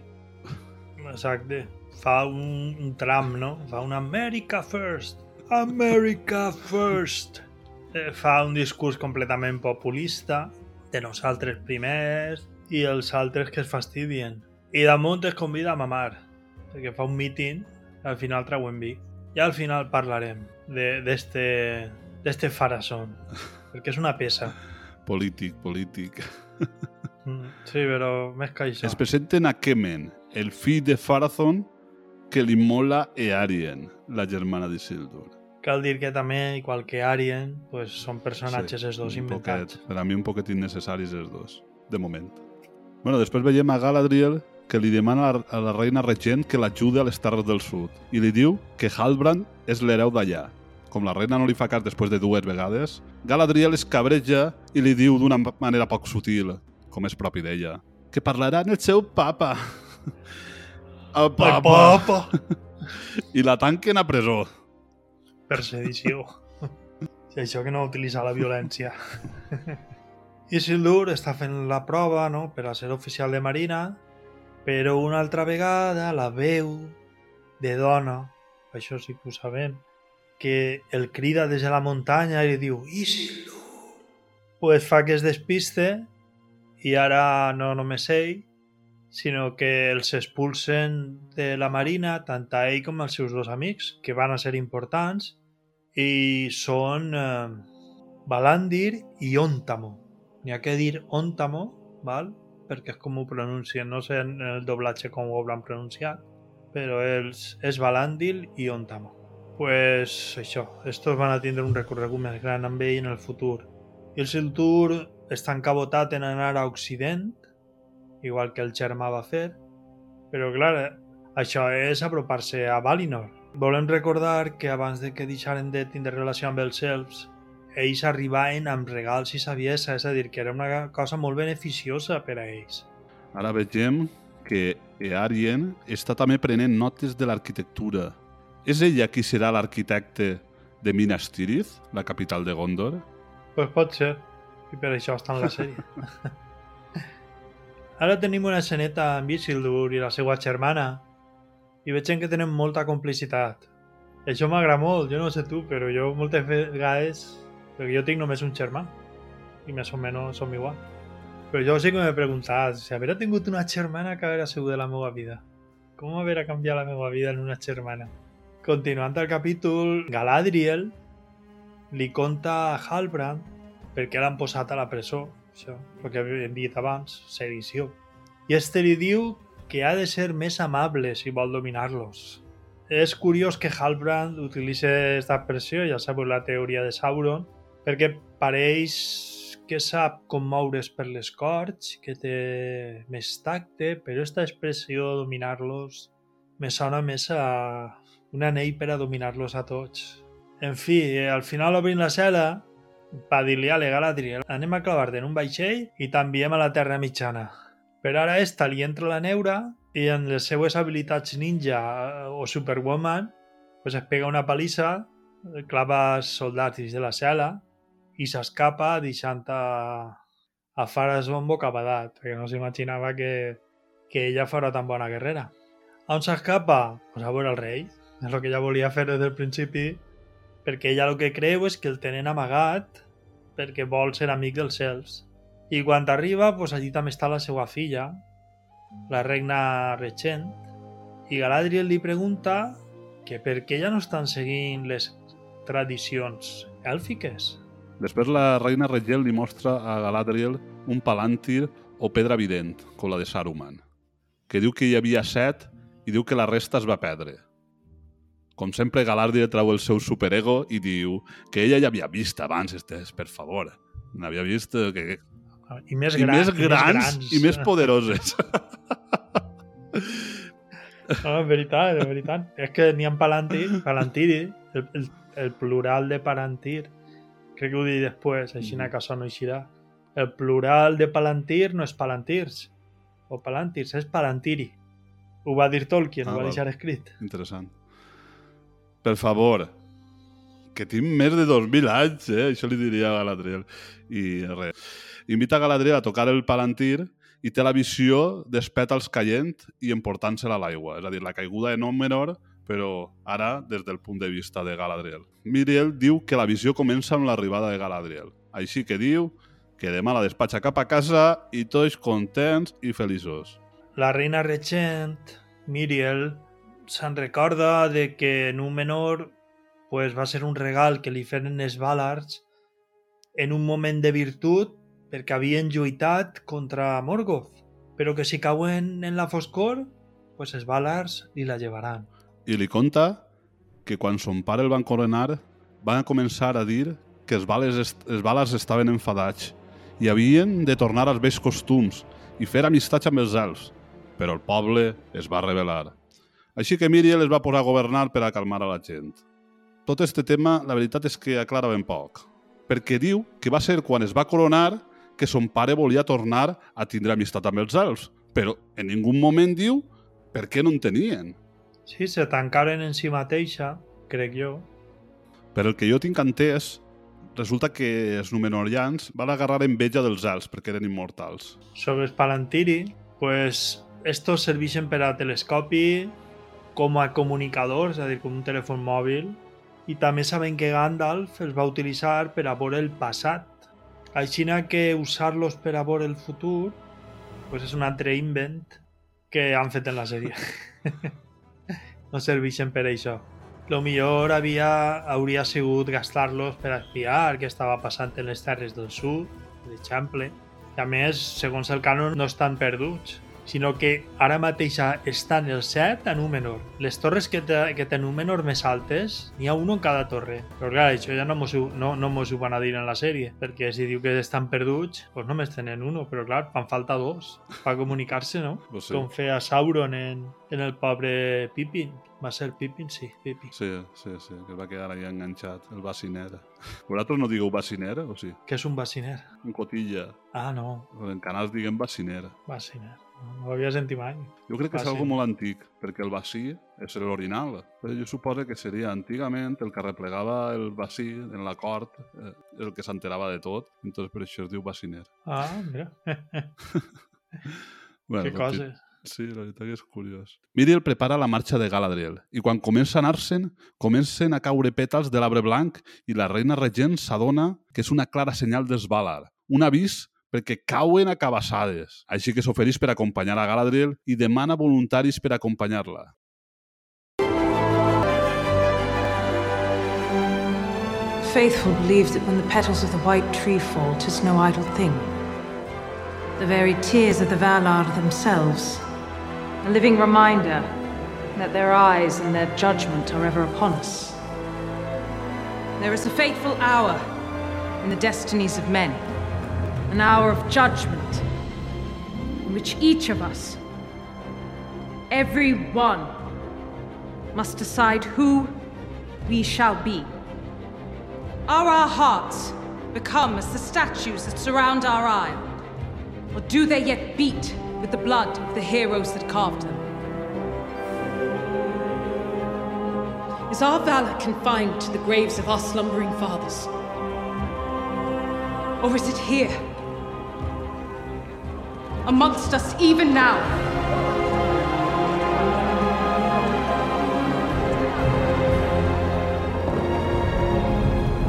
exacte. Fa un, un tram, no? Fa un America First. America First. Eh, fa un discurs completament populista de nosaltres primers i els altres que es fastidien. I damunt es convida a mamar, perquè fa un míting i al final treuen vi. I al final parlarem de- d'este d'este farasón, perquè és una peça. Polític, polític. Mm, Sí, però més que això. Es presenten a Kemen, el fill de Farazon, que li mola Earien, la germana d'Isildur. Cal dir que també, igual que Arien, pues, són personatges els dos inventats. Poquet, per a mi un poquet innecessaris els dos, de moment. Bueno, després veiem a Galadriel que li demana a la- reina regent que l'ajude a les Terres del Sud i li diu que Halbrand és l'hereu d'allà. Com la reina no li fa cas després de dues vegades, Galadriel es cabreja i li diu d'una manera poc sutil, com és propi d'ella, que parlarà en el seu papa. El El papa! papa! I la tanquen a presó. Per sedició. I això que no utilitza la violència. Isildur està fent la prova no? per a ser oficial de marina, però una altra vegada la veu de dona, això sí que ho sabem, que el crida des de la muntanya i li diu Isildur! Pues fa que es despiste i ara no només ell, sinó que els expulsen de la marina tant a ell com als seus dos amics, que van a ser importants, i són eh, Balandir i Ontamo. N'hi ha que dir Ontamo, val? Perquè és com ho pronuncien, no sé en el doblatge com ho hauran pronunciat, però els, és Balandir i Ontamo. pues això, estos van a tindre un recorregut més gran amb ell en el futur. I el Siltur està encabotat en anar a Occident, igual que el germà va fer, però clar, això és apropar-se a Valinor. Volem recordar que abans de que deixaren de tindre relació amb els elfs, ells arribaven amb regals i saviesa, és a dir, que era una cosa molt beneficiosa per a ells. Ara vegem que Earien està també prenent notes de l'arquitectura. És ella qui serà l'arquitecte de Minas Tirith, la capital de Gondor? Pues pot ser, i per això està en la sèrie. Ara tenim una esceneta amb Isildur i la seva germana i veig que tenen molta complicitat. Això m'agrada molt, jo no sé tu, però jo moltes vegades... Perquè jo tinc només un germà i més o menys som igual. Però jo sí que m'he preguntat si haver tingut una germana que haver sigut de la meva vida. Com haver canviat la meva vida en una germana? Continuant el capítol, Galadriel li conta a Halbrand perquè l'han posat a la presó, això, el que hem dit abans, sedició. I este li diu que ha de ser més amable si vol dominar-los. És curiós que Halbrand utilitzi aquesta expressió, ja sabeu la teoria de Sauron, perquè pareix que sap com moure's per les corts, que té més tacte, però aquesta expressió dominar-los me sona més a un anell per a dominar-los a tots. En fi, al final obrim la cel·la per dir-li a Galadriel anem a clavar-te en un vaixell i t'enviem a la Terra Mitjana. Però ara esta li entra la neura i en les seues habilitats ninja eh, o superwoman pues es pega una palissa, clava soldats dins de la cel·la i s'escapa deixant a, a Faras Bombo capadat, perquè no s'imaginava que, que ella fora tan bona guerrera. On s'escapa? Pues a veure el rei. És el que ella volia fer des del principi, perquè ella el que creu és que el tenen amagat perquè vol ser amic dels cels. I quan arriba, pues allí també està la seva filla, la regna Regent, i Galadriel li pregunta que per què ja no estan seguint les tradicions èlfiques. Després la reina Regel li mostra a Galadriel un palàntir o pedra evident, com la de Saruman, que diu que hi havia set i diu que la resta es va perdre. Com sempre, Galadriel trau el seu superego i diu que ella ja havia vist abans, estes, per favor. N'havia vist que... I més, I gran, més grans, i més grans i més poderoses. No, és veritat, és veritat. És que n'hi ha palantir, palantiri, el, el, el plural de palantir, crec que ho diré després, així mm. que no eixirà. El plural de palantir no és palantirs, o palantirs, és palantiri. Ho va dir Tolkien, Ah, ho va val. deixar escrit. Interessant. Per favor, que tinc més de 2.000 anys, eh? Això li diria a Galadriel. I res. Invita a Galadriel a tocar el palantir i té la visió d'espètals caient i emportant-se-la a l'aigua. És a dir, la caiguda de Númenor, però ara des del punt de vista de Galadriel. Miriel diu que la visió comença amb l'arribada de Galadriel. Així que diu que demà la despatxa cap a casa i tots contents i feliços. La reina regent, Miriel, se'n recorda de que Númenor pues, va ser un regal que li feren els Valars en un moment de virtut perquè havien lluitat contra Morgoth, però que si cauen en la foscor, pues els Valars li la llevaran. I li conta que quan son pare el van coronar van començar a dir que els Vales, est els Valars estaven enfadats i havien de tornar als vells costums i fer amistats amb els elfs, però el poble es va rebel·lar. Així que Miriel es va posar a governar per a calmar a la gent. Tot este tema, la veritat és que aclara ben poc, perquè diu que va ser quan es va coronar que son pare volia tornar a tindre amistat amb els elfs, però en ningú moment diu per què no en tenien. Sí, se tancaren en si mateixa, crec jo. Per el que jo tinc entès, resulta que els numenorians van agarrar enveja dels elfs perquè eren immortals. sobre el Palantiri, pues estos serveixen per a telescopi, com a comunicadors, és a dir, com un telèfon mòbil, i també saben que Gandalf els va utilitzar per a veure el passat. Així que usar-los per a veure el futur pues és un altre invent que han fet en la sèrie. no serveixen per això. Lo millor havia, hauria sigut gastar-los per espiar què estava passant en les terres del sud, per exemple. I a més, segons el canon, no estan perduts, sinó que ara mateix estan els set a Númenor. Les torres que té, que té Númenor més altes, n'hi ha un en cada torre. Però clar, això ja no mos, ho- no, no mos ho van a dir en la sèrie, perquè si diu que estan perduts, doncs només tenen uno, però clar, fan falta dos per comunicar-se, no? Pues sí. Com feia Sauron en, en el pobre Pippin. Va ser Pippin? Sí, Pippin. Sí, sí, sí, que es va quedar ahí enganxat, el baciner. Vosaltres no digueu baciner, o sí? Què és un baciner? Un cotilla. Ah, no, En canals diguem baciner. baciner. No, no ho havia sentit mai. Jo crec que és algo molt antic, perquè el bací és. Però jo suposo que seria antigament el que replegava el bací en la cort, eh, el que s'enterava de tot, entonces per això es diu baciner. Ah, mira. Bueno, Què cosa. Sí, la veritat que és curiós. Miriel prepara la marxa de Galadriel i quan comença a anar-se'n, comencen a caure pètals de l'arbre blanc i la reina regent s'adona que és una clara senyal dels Valar, un avís perquè cauen a cabassades. Així que s'ofereix per acompanyar a Galadriel i demana voluntaris per acompanyar-la. Faithful believes that when the petals of the white tree fall, 'tis no idle thing. The very tears of the Valar themselves, a living reminder that their eyes and their judgment are ever upon us. There is a fateful hour in the destinies of men, an hour of judgment, in which each of us, every one, must decide who we shall be. Are our hearts become as the statues that surround our isle? Or do they yet beat with the blood of the heroes that carved them? Is our valor confined to the graves of our slumbering fathers? Or is it here? Amongst us even now?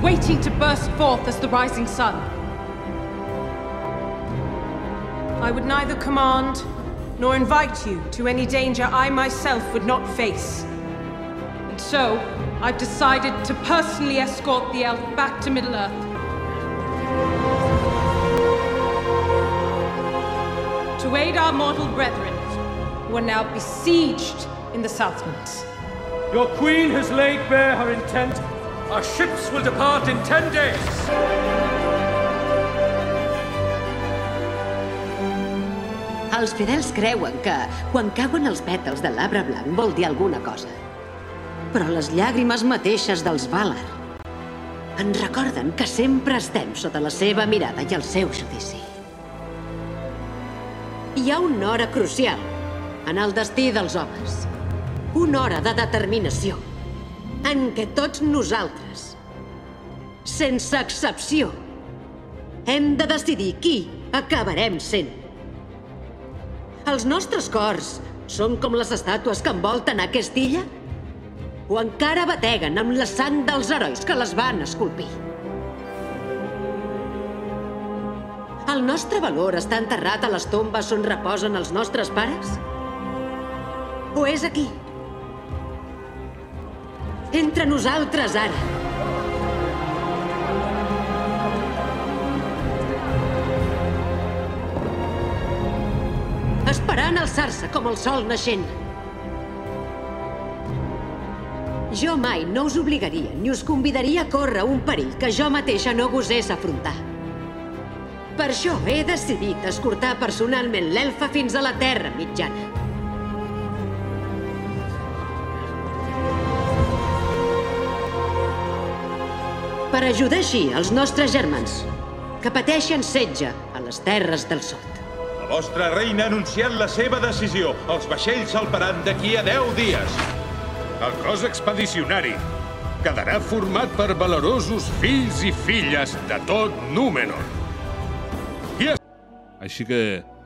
waiting to burst forth as the rising sun. I would neither command nor invite you to any danger I myself would not face. And so, I've decided to personally escort the elf back to Middle aid our mortal brethren, who are now besieged in the Southlands. Your queen has laid bare her intent. Our ships will depart in ten days. Els fidels creuen que quan cauen els pètals de l'arbre blanc vol dir alguna cosa. Però les llàgrimes mateixes dels Valar ens recorden que sempre estem sota la seva mirada i el seu judici. Hi ha una hora crucial en el destí dels homes. Una hora de determinació en què tots nosaltres, sense excepció, hem de decidir qui acabarem sent. Els nostres cors són com les estàtues que envolten aquesta illa? O encara bateguen amb la sang dels herois que les van esculpir? El nostre valor està enterrat a les tombes on reposen els nostres pares? O és aquí? Entre nosaltres ara. Esperant alçar-se com el sol naixent. Jo mai no us obligaria ni us convidaria a córrer un perill que jo mateixa no gosés afrontar. Per això he decidit escortar personalment l'elfa fins a la Terra mitjana. Per ajudar així els nostres germans, que pateixen setge a les terres del sud. La vostra reina ha anunciat la seva decisió. Els vaixells salparan d'aquí a 10 dies. El cos expedicionari quedarà format per valorosos fills i filles de tot Númenor. Així que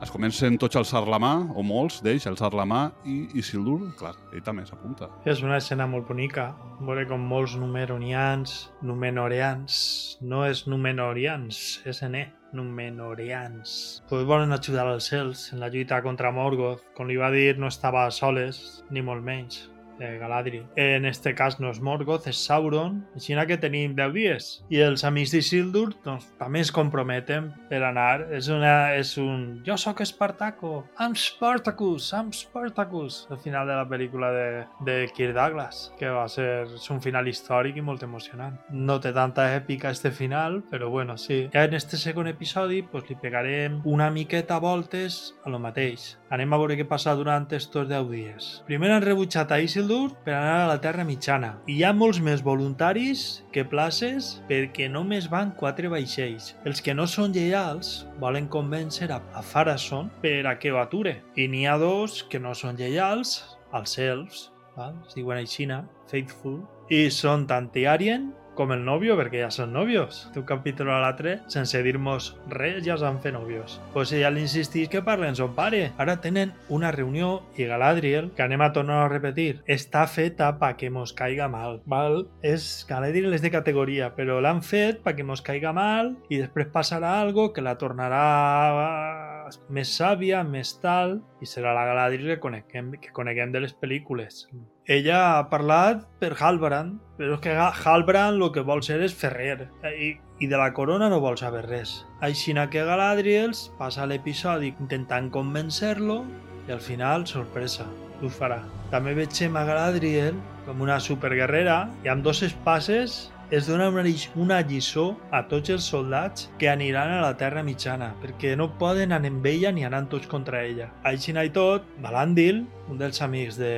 es comencen tots a alçar la mà, o molts d'ells a alçar la mà, i Isildur, clar, ell també s'apunta. És una escena molt bonica. Veure com molts numeronians, numenoreans, no és numenorians, és N, numenorians. Pues volen ajudar als cels en la lluita contra Morgoth. Com li va dir, no estava soles, ni molt menys de Galadriel. En este cas no és Morgoth, és Sauron, així que tenim 10 dies. I els amics d'Isildur doncs, també es comprometen per anar. És, una, és un... Jo sóc Espartaco, I'm Spartacus, I'm Spartacus, al final de la pel·lícula de, de Kirk Douglas, que va ser un final històric i molt emocionant. No té tanta èpica este final, però bueno, sí. Ja en este segon episodi pues, li pegarem una miqueta voltes a lo mateix. Anem a veure què passa durant estos 10 dies. Primer han rebutjat a Isildur per anar a la Terra Mitjana. I hi ha molts més voluntaris que places perquè només van 4 vaixells. Els que no són lleials volen convèncer a, a Farason per a que ho ature. I n'hi ha dos que no són lleials, els elfs, val? es diuen aixina, Faithful, i són tant Arien com el novio, perquè ja són novios. D'un capítol a l'altre, sense dir-nos res, ja novios. Pues ella li insistís que parlen son pare. Ara tenen una reunió i Galadriel, que anem a tornar repetir, està feta pa que mos caiga mal. Val? És, Galadriel és de categoria, però l'han fet pa que mos caiga mal i després passarà algo que la tornarà més sàvia, més tal, i serà la Galadriel que coneguem, que coneguem de les pel·lícules. Ella ha parlat per Halbrand, però és que Halbrand el que vol ser és ferrer, i, i de la corona no vol saber res. Aixina que Galadriel passa l'episodi intentant convencer-lo i al final, sorpresa, ho farà. També veiem a Galadriel com una superguerrera i amb dos espases es dona una, lliçó a tots els soldats que aniran a la Terra Mitjana, perquè no poden anar amb ella ni anar tots contra ella. Així i tot, Balandil, un dels amics de,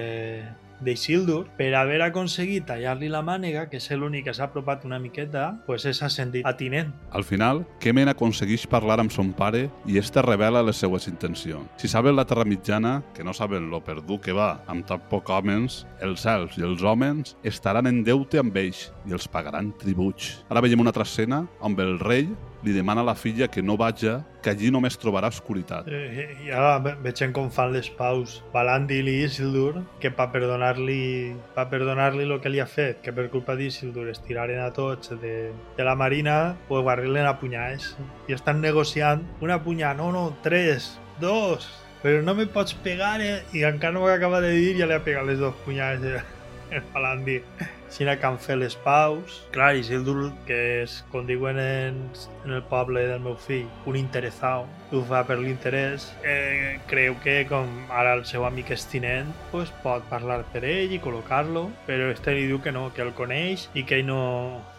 d'Isildur, per haver aconseguit tallar-li la mànega, que és l'únic que s'ha apropat una miqueta, pues és ascendit a tinent. Al final, Kemen aconsegueix parlar amb son pare i este revela les seues intencions. Si saben la Terra Mitjana, que no saben lo perdut que va amb tan poc homes, els elfs i els homes estaran en deute amb ells i els pagaran tributs. Ara veiem una altra escena on el rei li demana a la filla que no vaja, que allí només trobarà oscuritat. Eh, I ara ve- veiem com fan les paus Balandil i Isildur, que per perdonar-li per perdonar-li el que li ha fet, que per culpa d'Isildur es tiraren a tots de, de la marina, pues guarrir-len a punyades. I estan negociant una punyada, no, no, tres, dos, però no me pots pegar, eh? I encara no ho acaba de dir, ja li ha pegat les dues punyades el Balandil. Així que han fet les paus. Clar, Isildur, que és, com diuen en, en el poble del meu fill, un interessau, ho fa per l'interès, eh, creu que com ara el seu amic és tinent, pues, pot parlar per ell i col·locar-lo, però este li diu que no, que el coneix i que ell no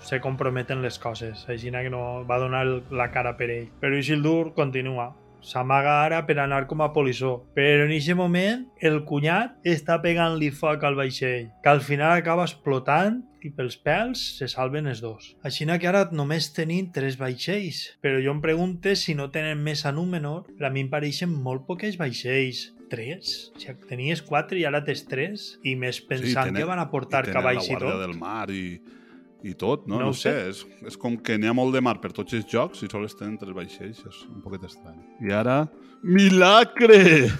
se comprometen les coses, així que no va donar la cara per ell. Però Isildur continua, s'amaga ara per anar com a polissó. Però en aquest moment el cunyat està pegant-li foc al vaixell, que al final acaba explotant i pels pèls se salven els dos. Així que ara només tenim tres vaixells, però jo em pregunte si no tenen més a Númenor, a mi em pareixen molt poques vaixells. Tres? Si tenies quatre i ara tens tres? I més pensant tenen- que van aportar cavalls i la guàrdia tot. del mar i, i tot, no? No No, ho sé, sé. és, és com que n'hi ha molt de mar per tots els jocs i sols tenen tres vaixells, és un poquet estrany. I ara, milagre!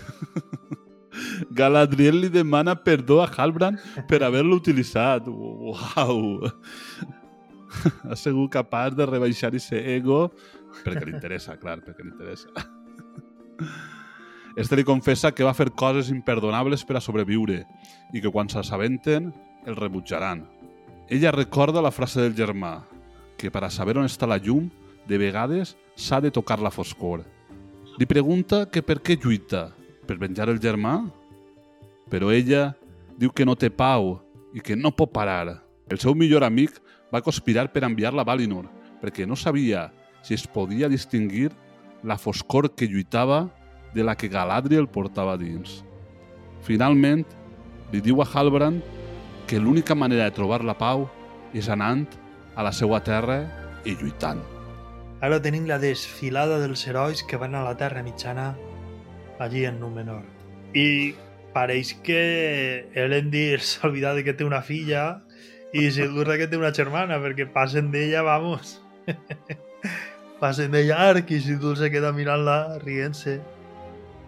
Galadriel li demana perdó a Halbrand per haver-lo utilitzat. Uau! Ha sigut capaç de rebaixar ese ego perquè li interessa, clar, perquè li interessa. Este li confessa que va fer coses imperdonables per a sobreviure i que quan s'assabenten el rebutjaran. Ella recorda la frase del germà, que per a saber on està la llum, de vegades s'ha de tocar la foscor. Li pregunta que per què lluita, per venjar el germà? Però ella diu que no té pau i que no pot parar. El seu millor amic va conspirar per enviar-la a Valinor, perquè no sabia si es podia distingir la foscor que lluitava de la que Galadriel portava dins. Finalment, li diu a Halbrand que l'única manera de trobar la pau és anant a la seva terra i lluitant. Ara tenim la desfilada dels herois que van a la Terra Mitjana allí en Númenor. I pareix que Elendil s'ha oblidat que té una filla i Isildur de que té una germana, perquè passen d'ella, vamos. passen de llarg i Isildur se queda mirant-la rient-se.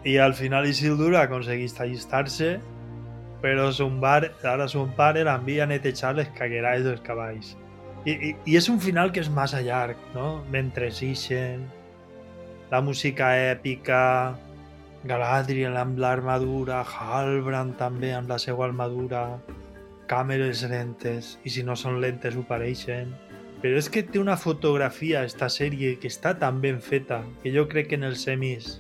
I al final Isildur aconsegueix allistar-se, però son, bar, ara son pare l'envia a netejar les caguerades dels cavalls. I, i, I és un final que és massa llarg, no? Mentre ixen, la música èpica, Galadriel amb l'armadura, Halbrand també amb la seva armadura, càmeres lentes, i si no són lentes ho pareixen. Però és que té una fotografia, esta sèrie, que està tan ben feta, que jo crec que en els semis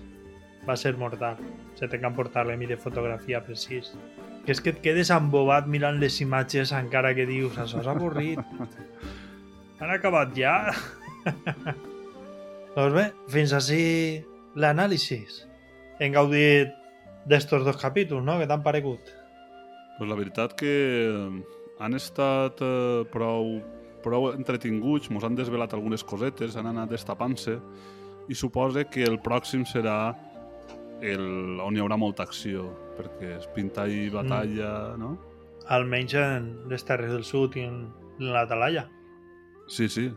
va ser mortal. Se té que emportar l'emi de fotografia precís. Que és que et quedes embobat mirant les imatges encara que dius, això és avorrit. Han acabat ja? doncs bé, fins així l'anàlisi. Hem gaudit d'estos dos capítols, no? Que t'han paregut? Pues la veritat que han estat eh, prou, prou entretinguts, mos han desvelat algunes cosetes, han anat destapant-se i suposa que el pròxim serà el, on hi haurà molta acció, perquè es pinta i batalla, mm. no? Almenys en les Terres del Sud i en, en la Talaia. Sí, sí.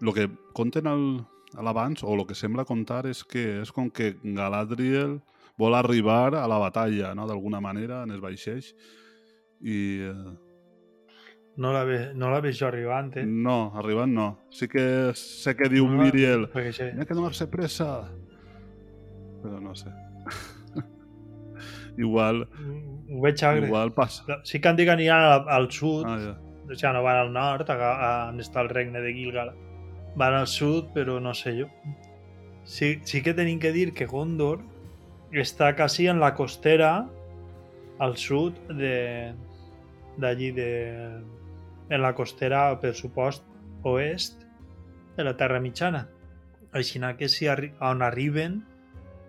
El que conten al, a l'abans, o el que sembla contar, és que és com que Galadriel vol arribar a la batalla, no?, d'alguna manera, en els vaixells. I... Eh, No la, ve, no la veig jo arribant, eh? no, arribant no. Sí que sé que diu No Miriel, perquè sí. hay que tomarse presa. Però no sé. igual, Ho veig agre. igual passa. Sí que han dit que aniran al, al sud, Ah, ja. o sigui, no van al nord, a, a, on està el regne de Gilgal. Van al sud, però no sé jo. Sí, sí que tenim que dir que Gondor està quasi en la costera al sud de d'allí de en la costera, per supost, oest de la Terra Mitjana. Així que si arri on arriben,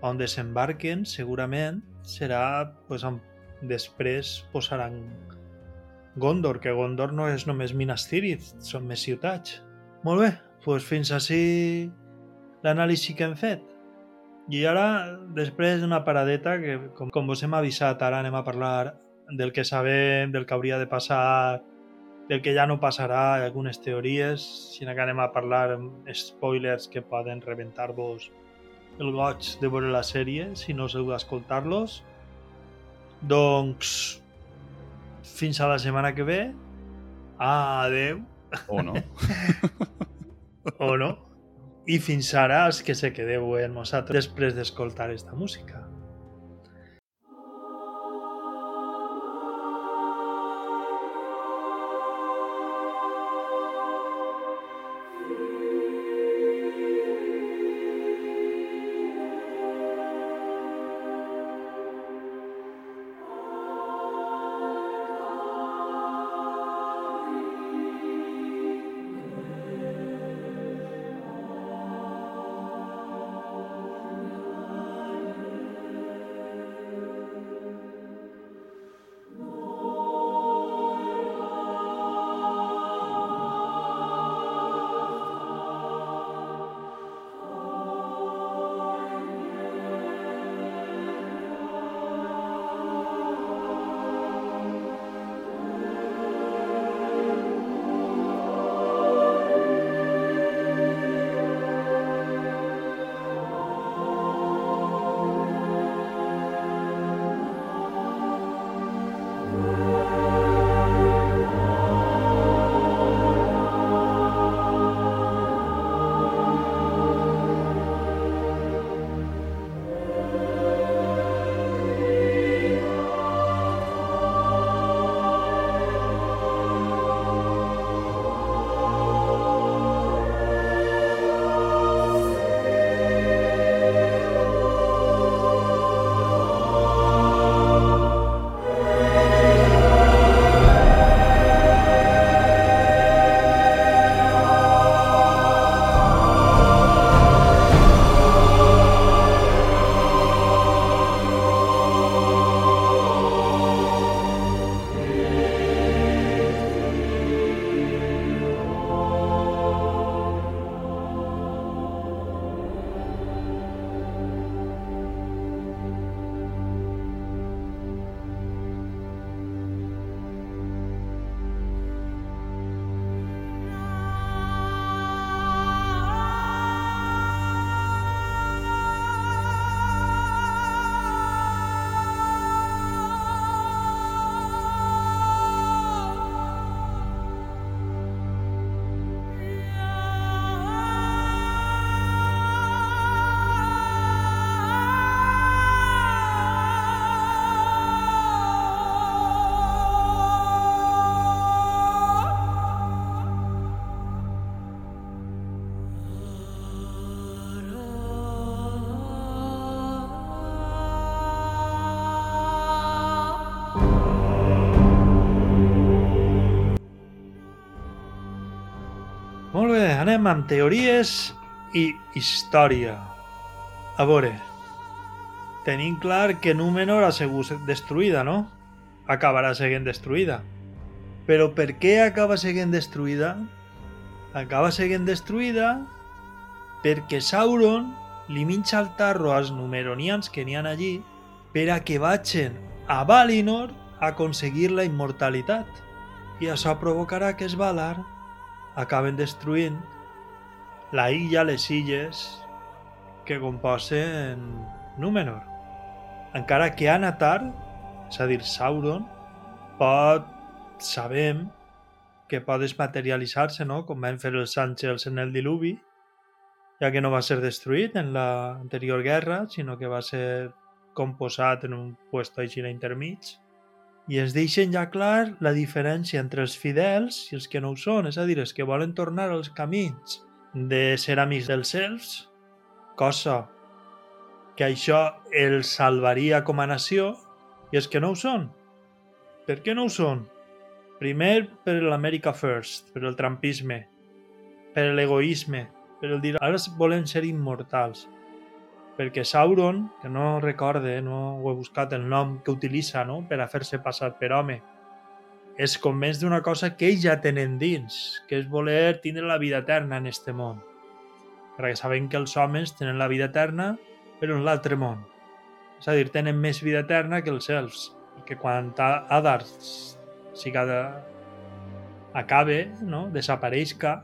on desembarquen, segurament serà pues, on després posaran Gondor, que Gondor no és només Minas Tirith, són més ciutats. Molt bé, doncs fins així l'anàlisi que hem fet. I ara, després d'una paradeta, que com, com vos hem avisat, ara anem a parlar del que sabem, del que hauria de passar, del que ja no passarà, algunes teories, sinó que anem a parlar spoilers que poden rebentar-vos el goig de veure la sèrie, si no heu d'escoltar-los. Doncs, fins a la setmana que ve. Adeu. O no. o no. I fins ara els que se quedeu amb nosaltres després d'escoltar esta música. Molt anem amb teories i història. A veure, tenim clar que Númenor ha sigut destruïda, no? Acabarà sent destruïda. Però per què acaba sent destruïda? Acaba sent destruïda perquè Sauron li minxa el tarro als numeronians que n'hi ha allí per a que vagin a Valinor a aconseguir la immortalitat. I això provocarà que es Valar acaben destruint la illa, les illes que composen Númenor. Encara que Anatar, és a dir, Sauron, pot, sabem, que pot desmaterialitzar-se, no? com van fer els àngels en el diluvi, ja que no va ser destruït en l'anterior guerra, sinó que va ser composat en un puesto així intermig. I es deixen ja clar la diferència entre els fidels i els que no ho són, és a dir, els que volen tornar als camins de ser amics dels elfs, cosa que això els salvaria com a nació, i els que no ho són. Per què no ho són? Primer, per l'America First, per el trampisme, per l'egoisme, per el dir ara volen ser immortals. Perquè Sauron, que no recorde, no ho he buscat el nom que utilitza no? per a fer-se passar per home, es convenç d'una cosa que ells ja tenen dins, que és voler tindre la vida eterna en este món. Perquè sabem que els homes tenen la vida eterna, però en l'altre món. És a dir, tenen més vida eterna que els elfs. Perquè quan Adar siga de... acabe, no? desapareixca,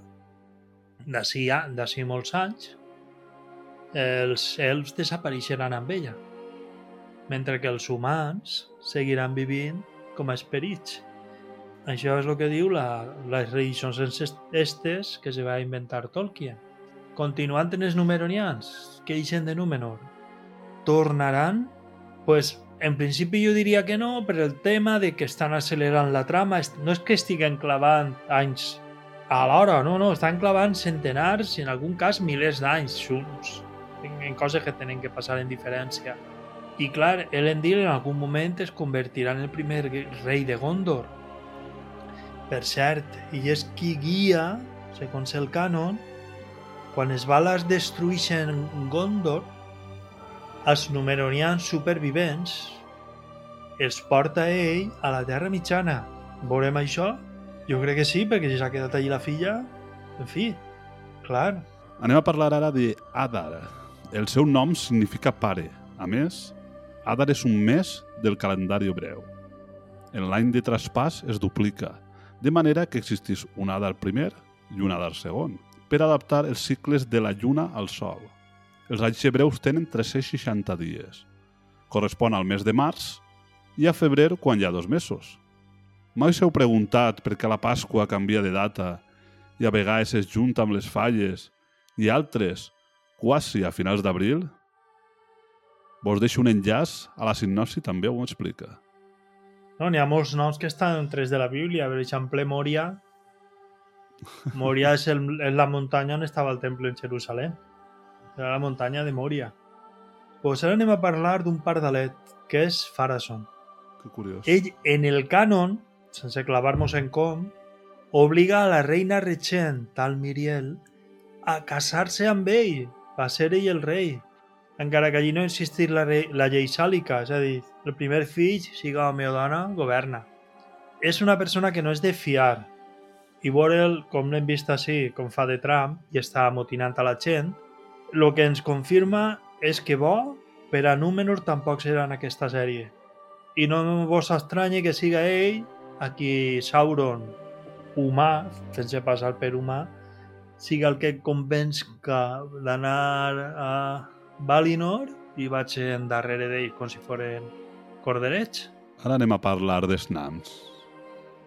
d'ací molts anys, els elfs desapareixeran amb ella, mentre que els humans seguiran vivint com a esperits. Això és el que diu la, les religions estes que se va inventar Tolkien. Continuant en els numeronians, que eixen de Númenor, tornaran? pues, en principi jo diria que no, per el tema de que estan accelerant la trama. No és que estiguen clavant anys a l'hora, no, no, estan clavant centenars i en algun cas milers d'anys junts en, coses que tenen que passar en diferència. I clar, Elendil en algun moment es convertirà en el primer rei de Gondor. Per cert, i és qui guia, segons el cànon, quan els Valas destrueixen Gondor, els numeronians supervivents els porta ell a la Terra Mitjana. Veurem això? Jo crec que sí, perquè si s'ha quedat allí la filla... En fi, clar. Anem a parlar ara de Adar. El seu nom significa pare. A més, Adar és un mes del calendari hebreu. En l'any de traspàs es duplica, de manera que existís un Adar primer i un Adar segon, per adaptar els cicles de la lluna al sol. Els anys hebreus tenen 360 dies. Correspon al mes de març i a febrer quan hi ha dos mesos. Mai s'heu preguntat per què la Pasqua canvia de data i a vegades es junta amb les falles i altres quasi a finals d'abril? Vos deixo un enllaç a la sinopsi, també ho explica. No, n'hi ha molts noms que estan en tres de la Bíblia. Per exemple, Moria. Moria és, el, és la muntanya on estava el temple en Jerusalem. Era la muntanya de Moria. Pues ara anem a parlar d'un pardalet, que és Farason. Que curiós. Ell, en el cànon, sense clavar-nos en com, obliga a la reina regent, tal Miriel, a casar-se amb ell, va ser ell el rei, encara que allí no existís la, rei, la llei sàlica, és a dir, el primer fill, siga home o dona, governa. És una persona que no és de fiar, i veure'l, com l'hem vist així, com fa de tram, i està amotinant a la gent, el que ens confirma és que bo per a Númenor tampoc serà en aquesta sèrie. I no vos estranya que siga ell a qui Sauron, humà, fent-se passar per humà, siga el que convenç que d'anar a Valinor i vaig en darrere d'ell com si foren corderets. Ara anem a parlar dels nams.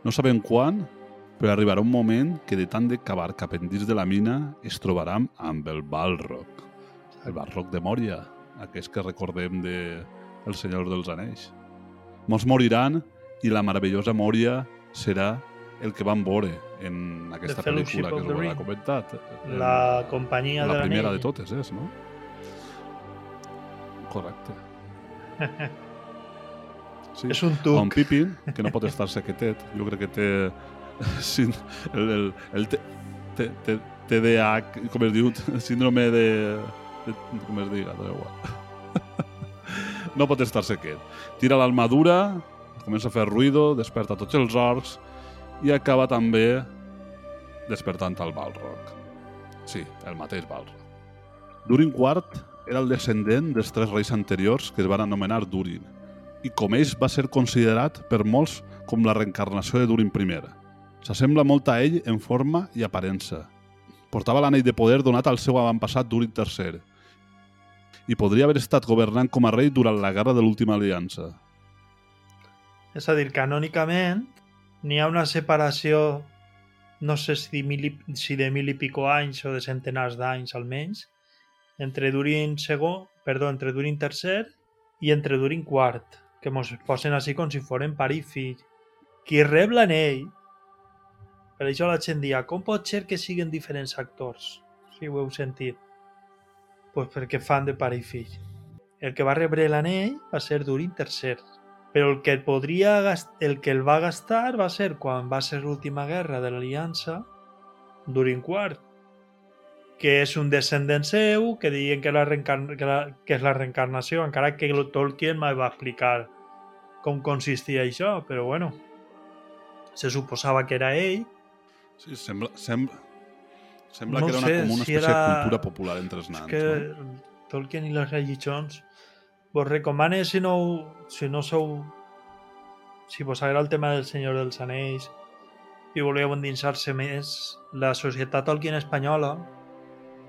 No sabem quan, però arribarà un moment que de tant de cavar cap endins de la mina es trobaran amb el Balrog. El Balrog de Moria, aquest que recordem de El Senyor dels Anells. Molts moriran i la meravellosa Moria serà el que van veure en aquesta pel·lícula que us ha comentat. La companyia la de primera de totes és, no? Correcte. Sí. És un tuc. Un Pippin, que no pot estar-se quietet. Jo crec que té el, el, el t, t, t, TDA, com es diu, síndrome de... de com es diga, no pot estar-se quiet. Tira l'armadura, comença a fer ruïdo, desperta tots els orcs i acaba també despertant el Balrog. Sí, el mateix Balrog. Durin IV era el descendent dels tres reis anteriors que es van anomenar Durin, i com ells va ser considerat per molts com la reencarnació de Durin I. S'assembla molt a ell en forma i aparença. Portava l'anell de poder donat al seu avantpassat Durin III i podria haver estat governant com a rei durant la guerra de l'última aliança. És a dir, canònicament n'hi ha una separació no sé si, mil, i- si de mil i pico anys o de centenars d'anys almenys entre Durin II, perdó, entre Durin III i entre Durin IV, que mos posen així com si foren pare i fill. Qui rep l'anell, per això la gent dia, com pot ser que siguin diferents actors? Si ho heu sentit. Pues perquè fan de pare i fill. El que va rebre l'anell va ser Durin III, però el que el podria gast... el que el va gastar va ser quan va ser l'última guerra de l'Aliança Durin IV que és un descendent seu que diuen que, la reencarn... que, la... que és la reencarnació encara que el Tolkien mai va explicar com consistia això però bueno se suposava que era ell Sí, sembla, sembla, sembla No que era una, sé com una si espècie era- de cultura popular entre els és nans. que No? Tolkien i les religions vos recomane si no, si no sou si vos agrada el tema del Senyor dels Anells i voleu endinsar-se més la Societat Tolkien Espanyola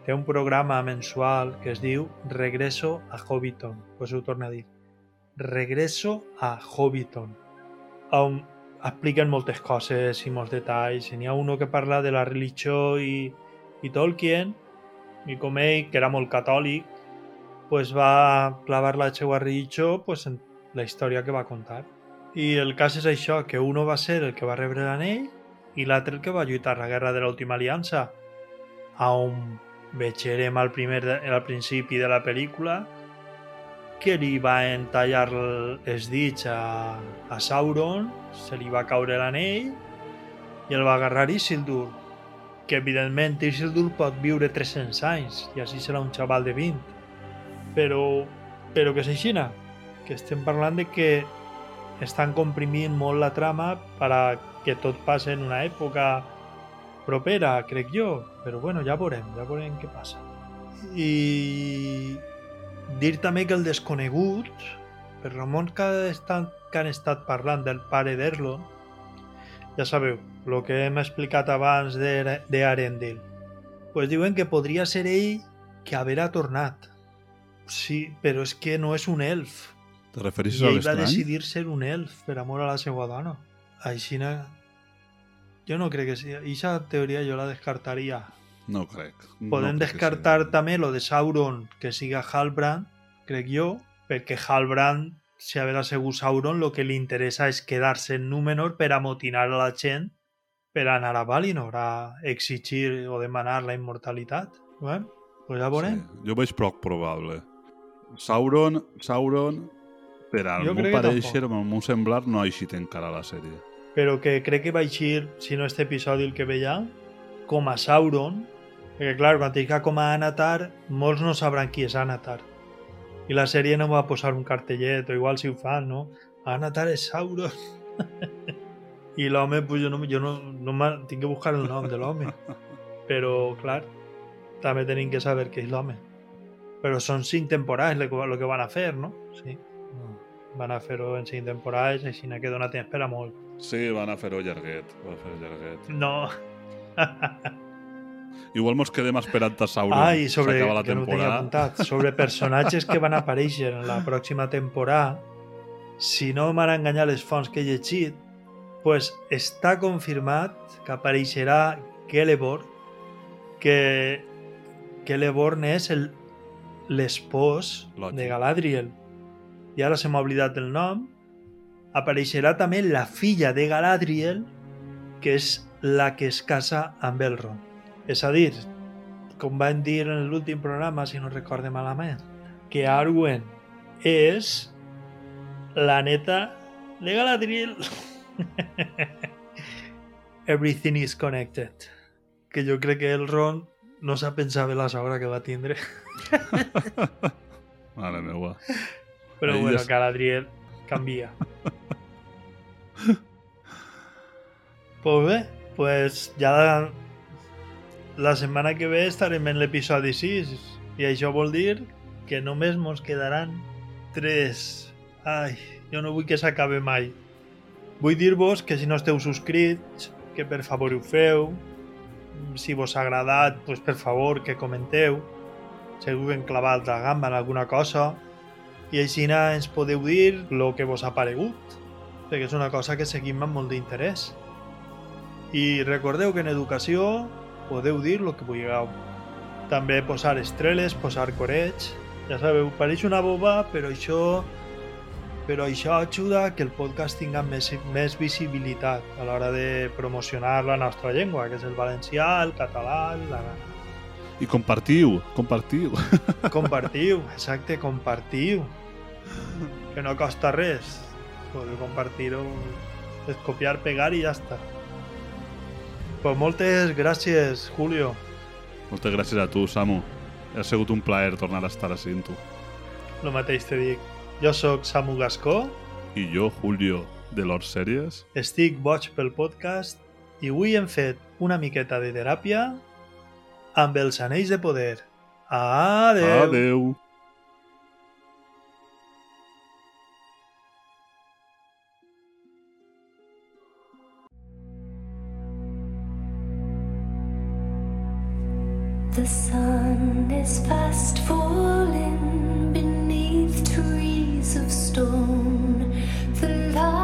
té un programa mensual que es diu Regreso a Hobbiton. Pues ho torno a dir. Regreso a Hobbiton on expliquen moltes coses i molts detalls. N'hi ha uno que parla de la religió i, i Tolkien i com ell, que era molt catòlic pues va clavar la seva religió pues, en la història que va contar i el cas és això, que uno va ser el que va rebre l'anell i l'altre el que va lluitar la guerra de l'última aliança on veurem al, primer, al principi de la pel·lícula que li va entallar el- els dits a, a Sauron, se li va caure l'anell i el va agarrar Isildur, que evidentment Isildur pot viure 300 anys i així serà un xaval de 20. Però, però que és aixina, que estem parlant de que estan comprimint molt la trama per a que tot passi en una època propera, crec jo. Però bueno, ja veurem, ja veurem què passa. I dir també que el desconegut, per Ramon que, ha estat, que han estat parlant del pare d'Erlon, ja sabeu, el que hem explicat abans d'Arendelle, pues diuen que podria ser ell que haverà tornat. Sí, però és que no és un elf. Te refereixes I a ell va l'estrany? decidir ser un elf per amor a la seva dona. Així jo no crec que sigui. Aquesta teoria jo la descartaria. No crec. No Podem crec que descartar també lo de Sauron que siga Halbrand, crec jo, perquè Halbrand, si haver sigut Sauron, lo que li interessa és quedar-se en Númenor per amotinar a la gent per anar a Valinor a exigir o demanar la immortalitat. Bueno, pues ja veurem. Sí, jo veig poc probable. Sauron, Sauron, per al meu pareixer, amb el meu semblar, no ha eixit encara la sèrie. però que crec que va eixir, si no este episodi el que veia, com a Sauron, perquè clar, quan dic com a Anatar, molts no sabran qui és Anatar. I la sèrie no va posar un cartellet, o igual si ho fan, no? Anatar és Sauron. I l'home, pues jo no, jo no, no tinc que buscar el nom de l'home. Però, clar, també tenim que saber què és l'home. Però són cinc temporades el que, van a fer, no? Sí. Van a fer-ho en cinc temporades, així que dona temps per a molt. Sí, van a fer-ho llarguet. Van a fer llarguet. No. Igual mos quedem esperant a Sauron. Ah, i sobre, la que no temporada. apuntat, sobre personatges que van aparèixer en la pròxima temporada, si no m'han enganyat les fonts que he llegit, pues està confirmat que apareixerà Celeborn, que Celeborn és el l'espòs de Galadriel. I ara se m'ha oblidat el nom. Apareixerà també la filla de Galadriel, que és la que es casa amb Elrond. És a dir, com van dir en l'últim programa, si no recorde malament, que Arwen és la neta de Galadriel. Everything is connected. Que jo crec que Elrond no s'ha pensat bé la sogra que va tindre. Mare meua. Però Ahí bueno, és- Galadriel canvia. pues bé, pues ja la, la setmana que ve estarem en l'episodi 6 i això vol dir que només mos quedaran 3. Ai, jo no vull que s'acabe mai. Vull dir-vos que si no esteu subscrits que per favor ho feu. Si vos ha agradat, pues per favor que comenteu. Segur que hem clavat la gamba en alguna cosa. I així ens podeu dir el que vos ha paregut, perquè és una cosa que seguim amb molt d'interès. I recordeu que en educació podeu dir el que vulgueu. També posar estreles, posar corets. Ja sabeu, pareix una boba, però això però això ajuda que el podcast tinga més, més visibilitat a l'hora de promocionar la nostra llengua, que és el valencià, el català, l'aran. I compartiu, compartiu. Compartiu, exacte, compartiu. Que no costa res. Podeu compartir-ho, és copiar, pegar i ja està. Pues moltes gràcies, Julio. Moltes gràcies a tu, Samu. Ha sigut un plaer tornar a estar així amb tu. El mateix te dic. Jo sóc Samu Gascó. I jo, Julio, de l'Or Sèries. Estic boig pel podcast i avui hem fet una miqueta de teràpia amb els anells de poder. Adeu! Adeu! The sun is fast falling trees of stone. The light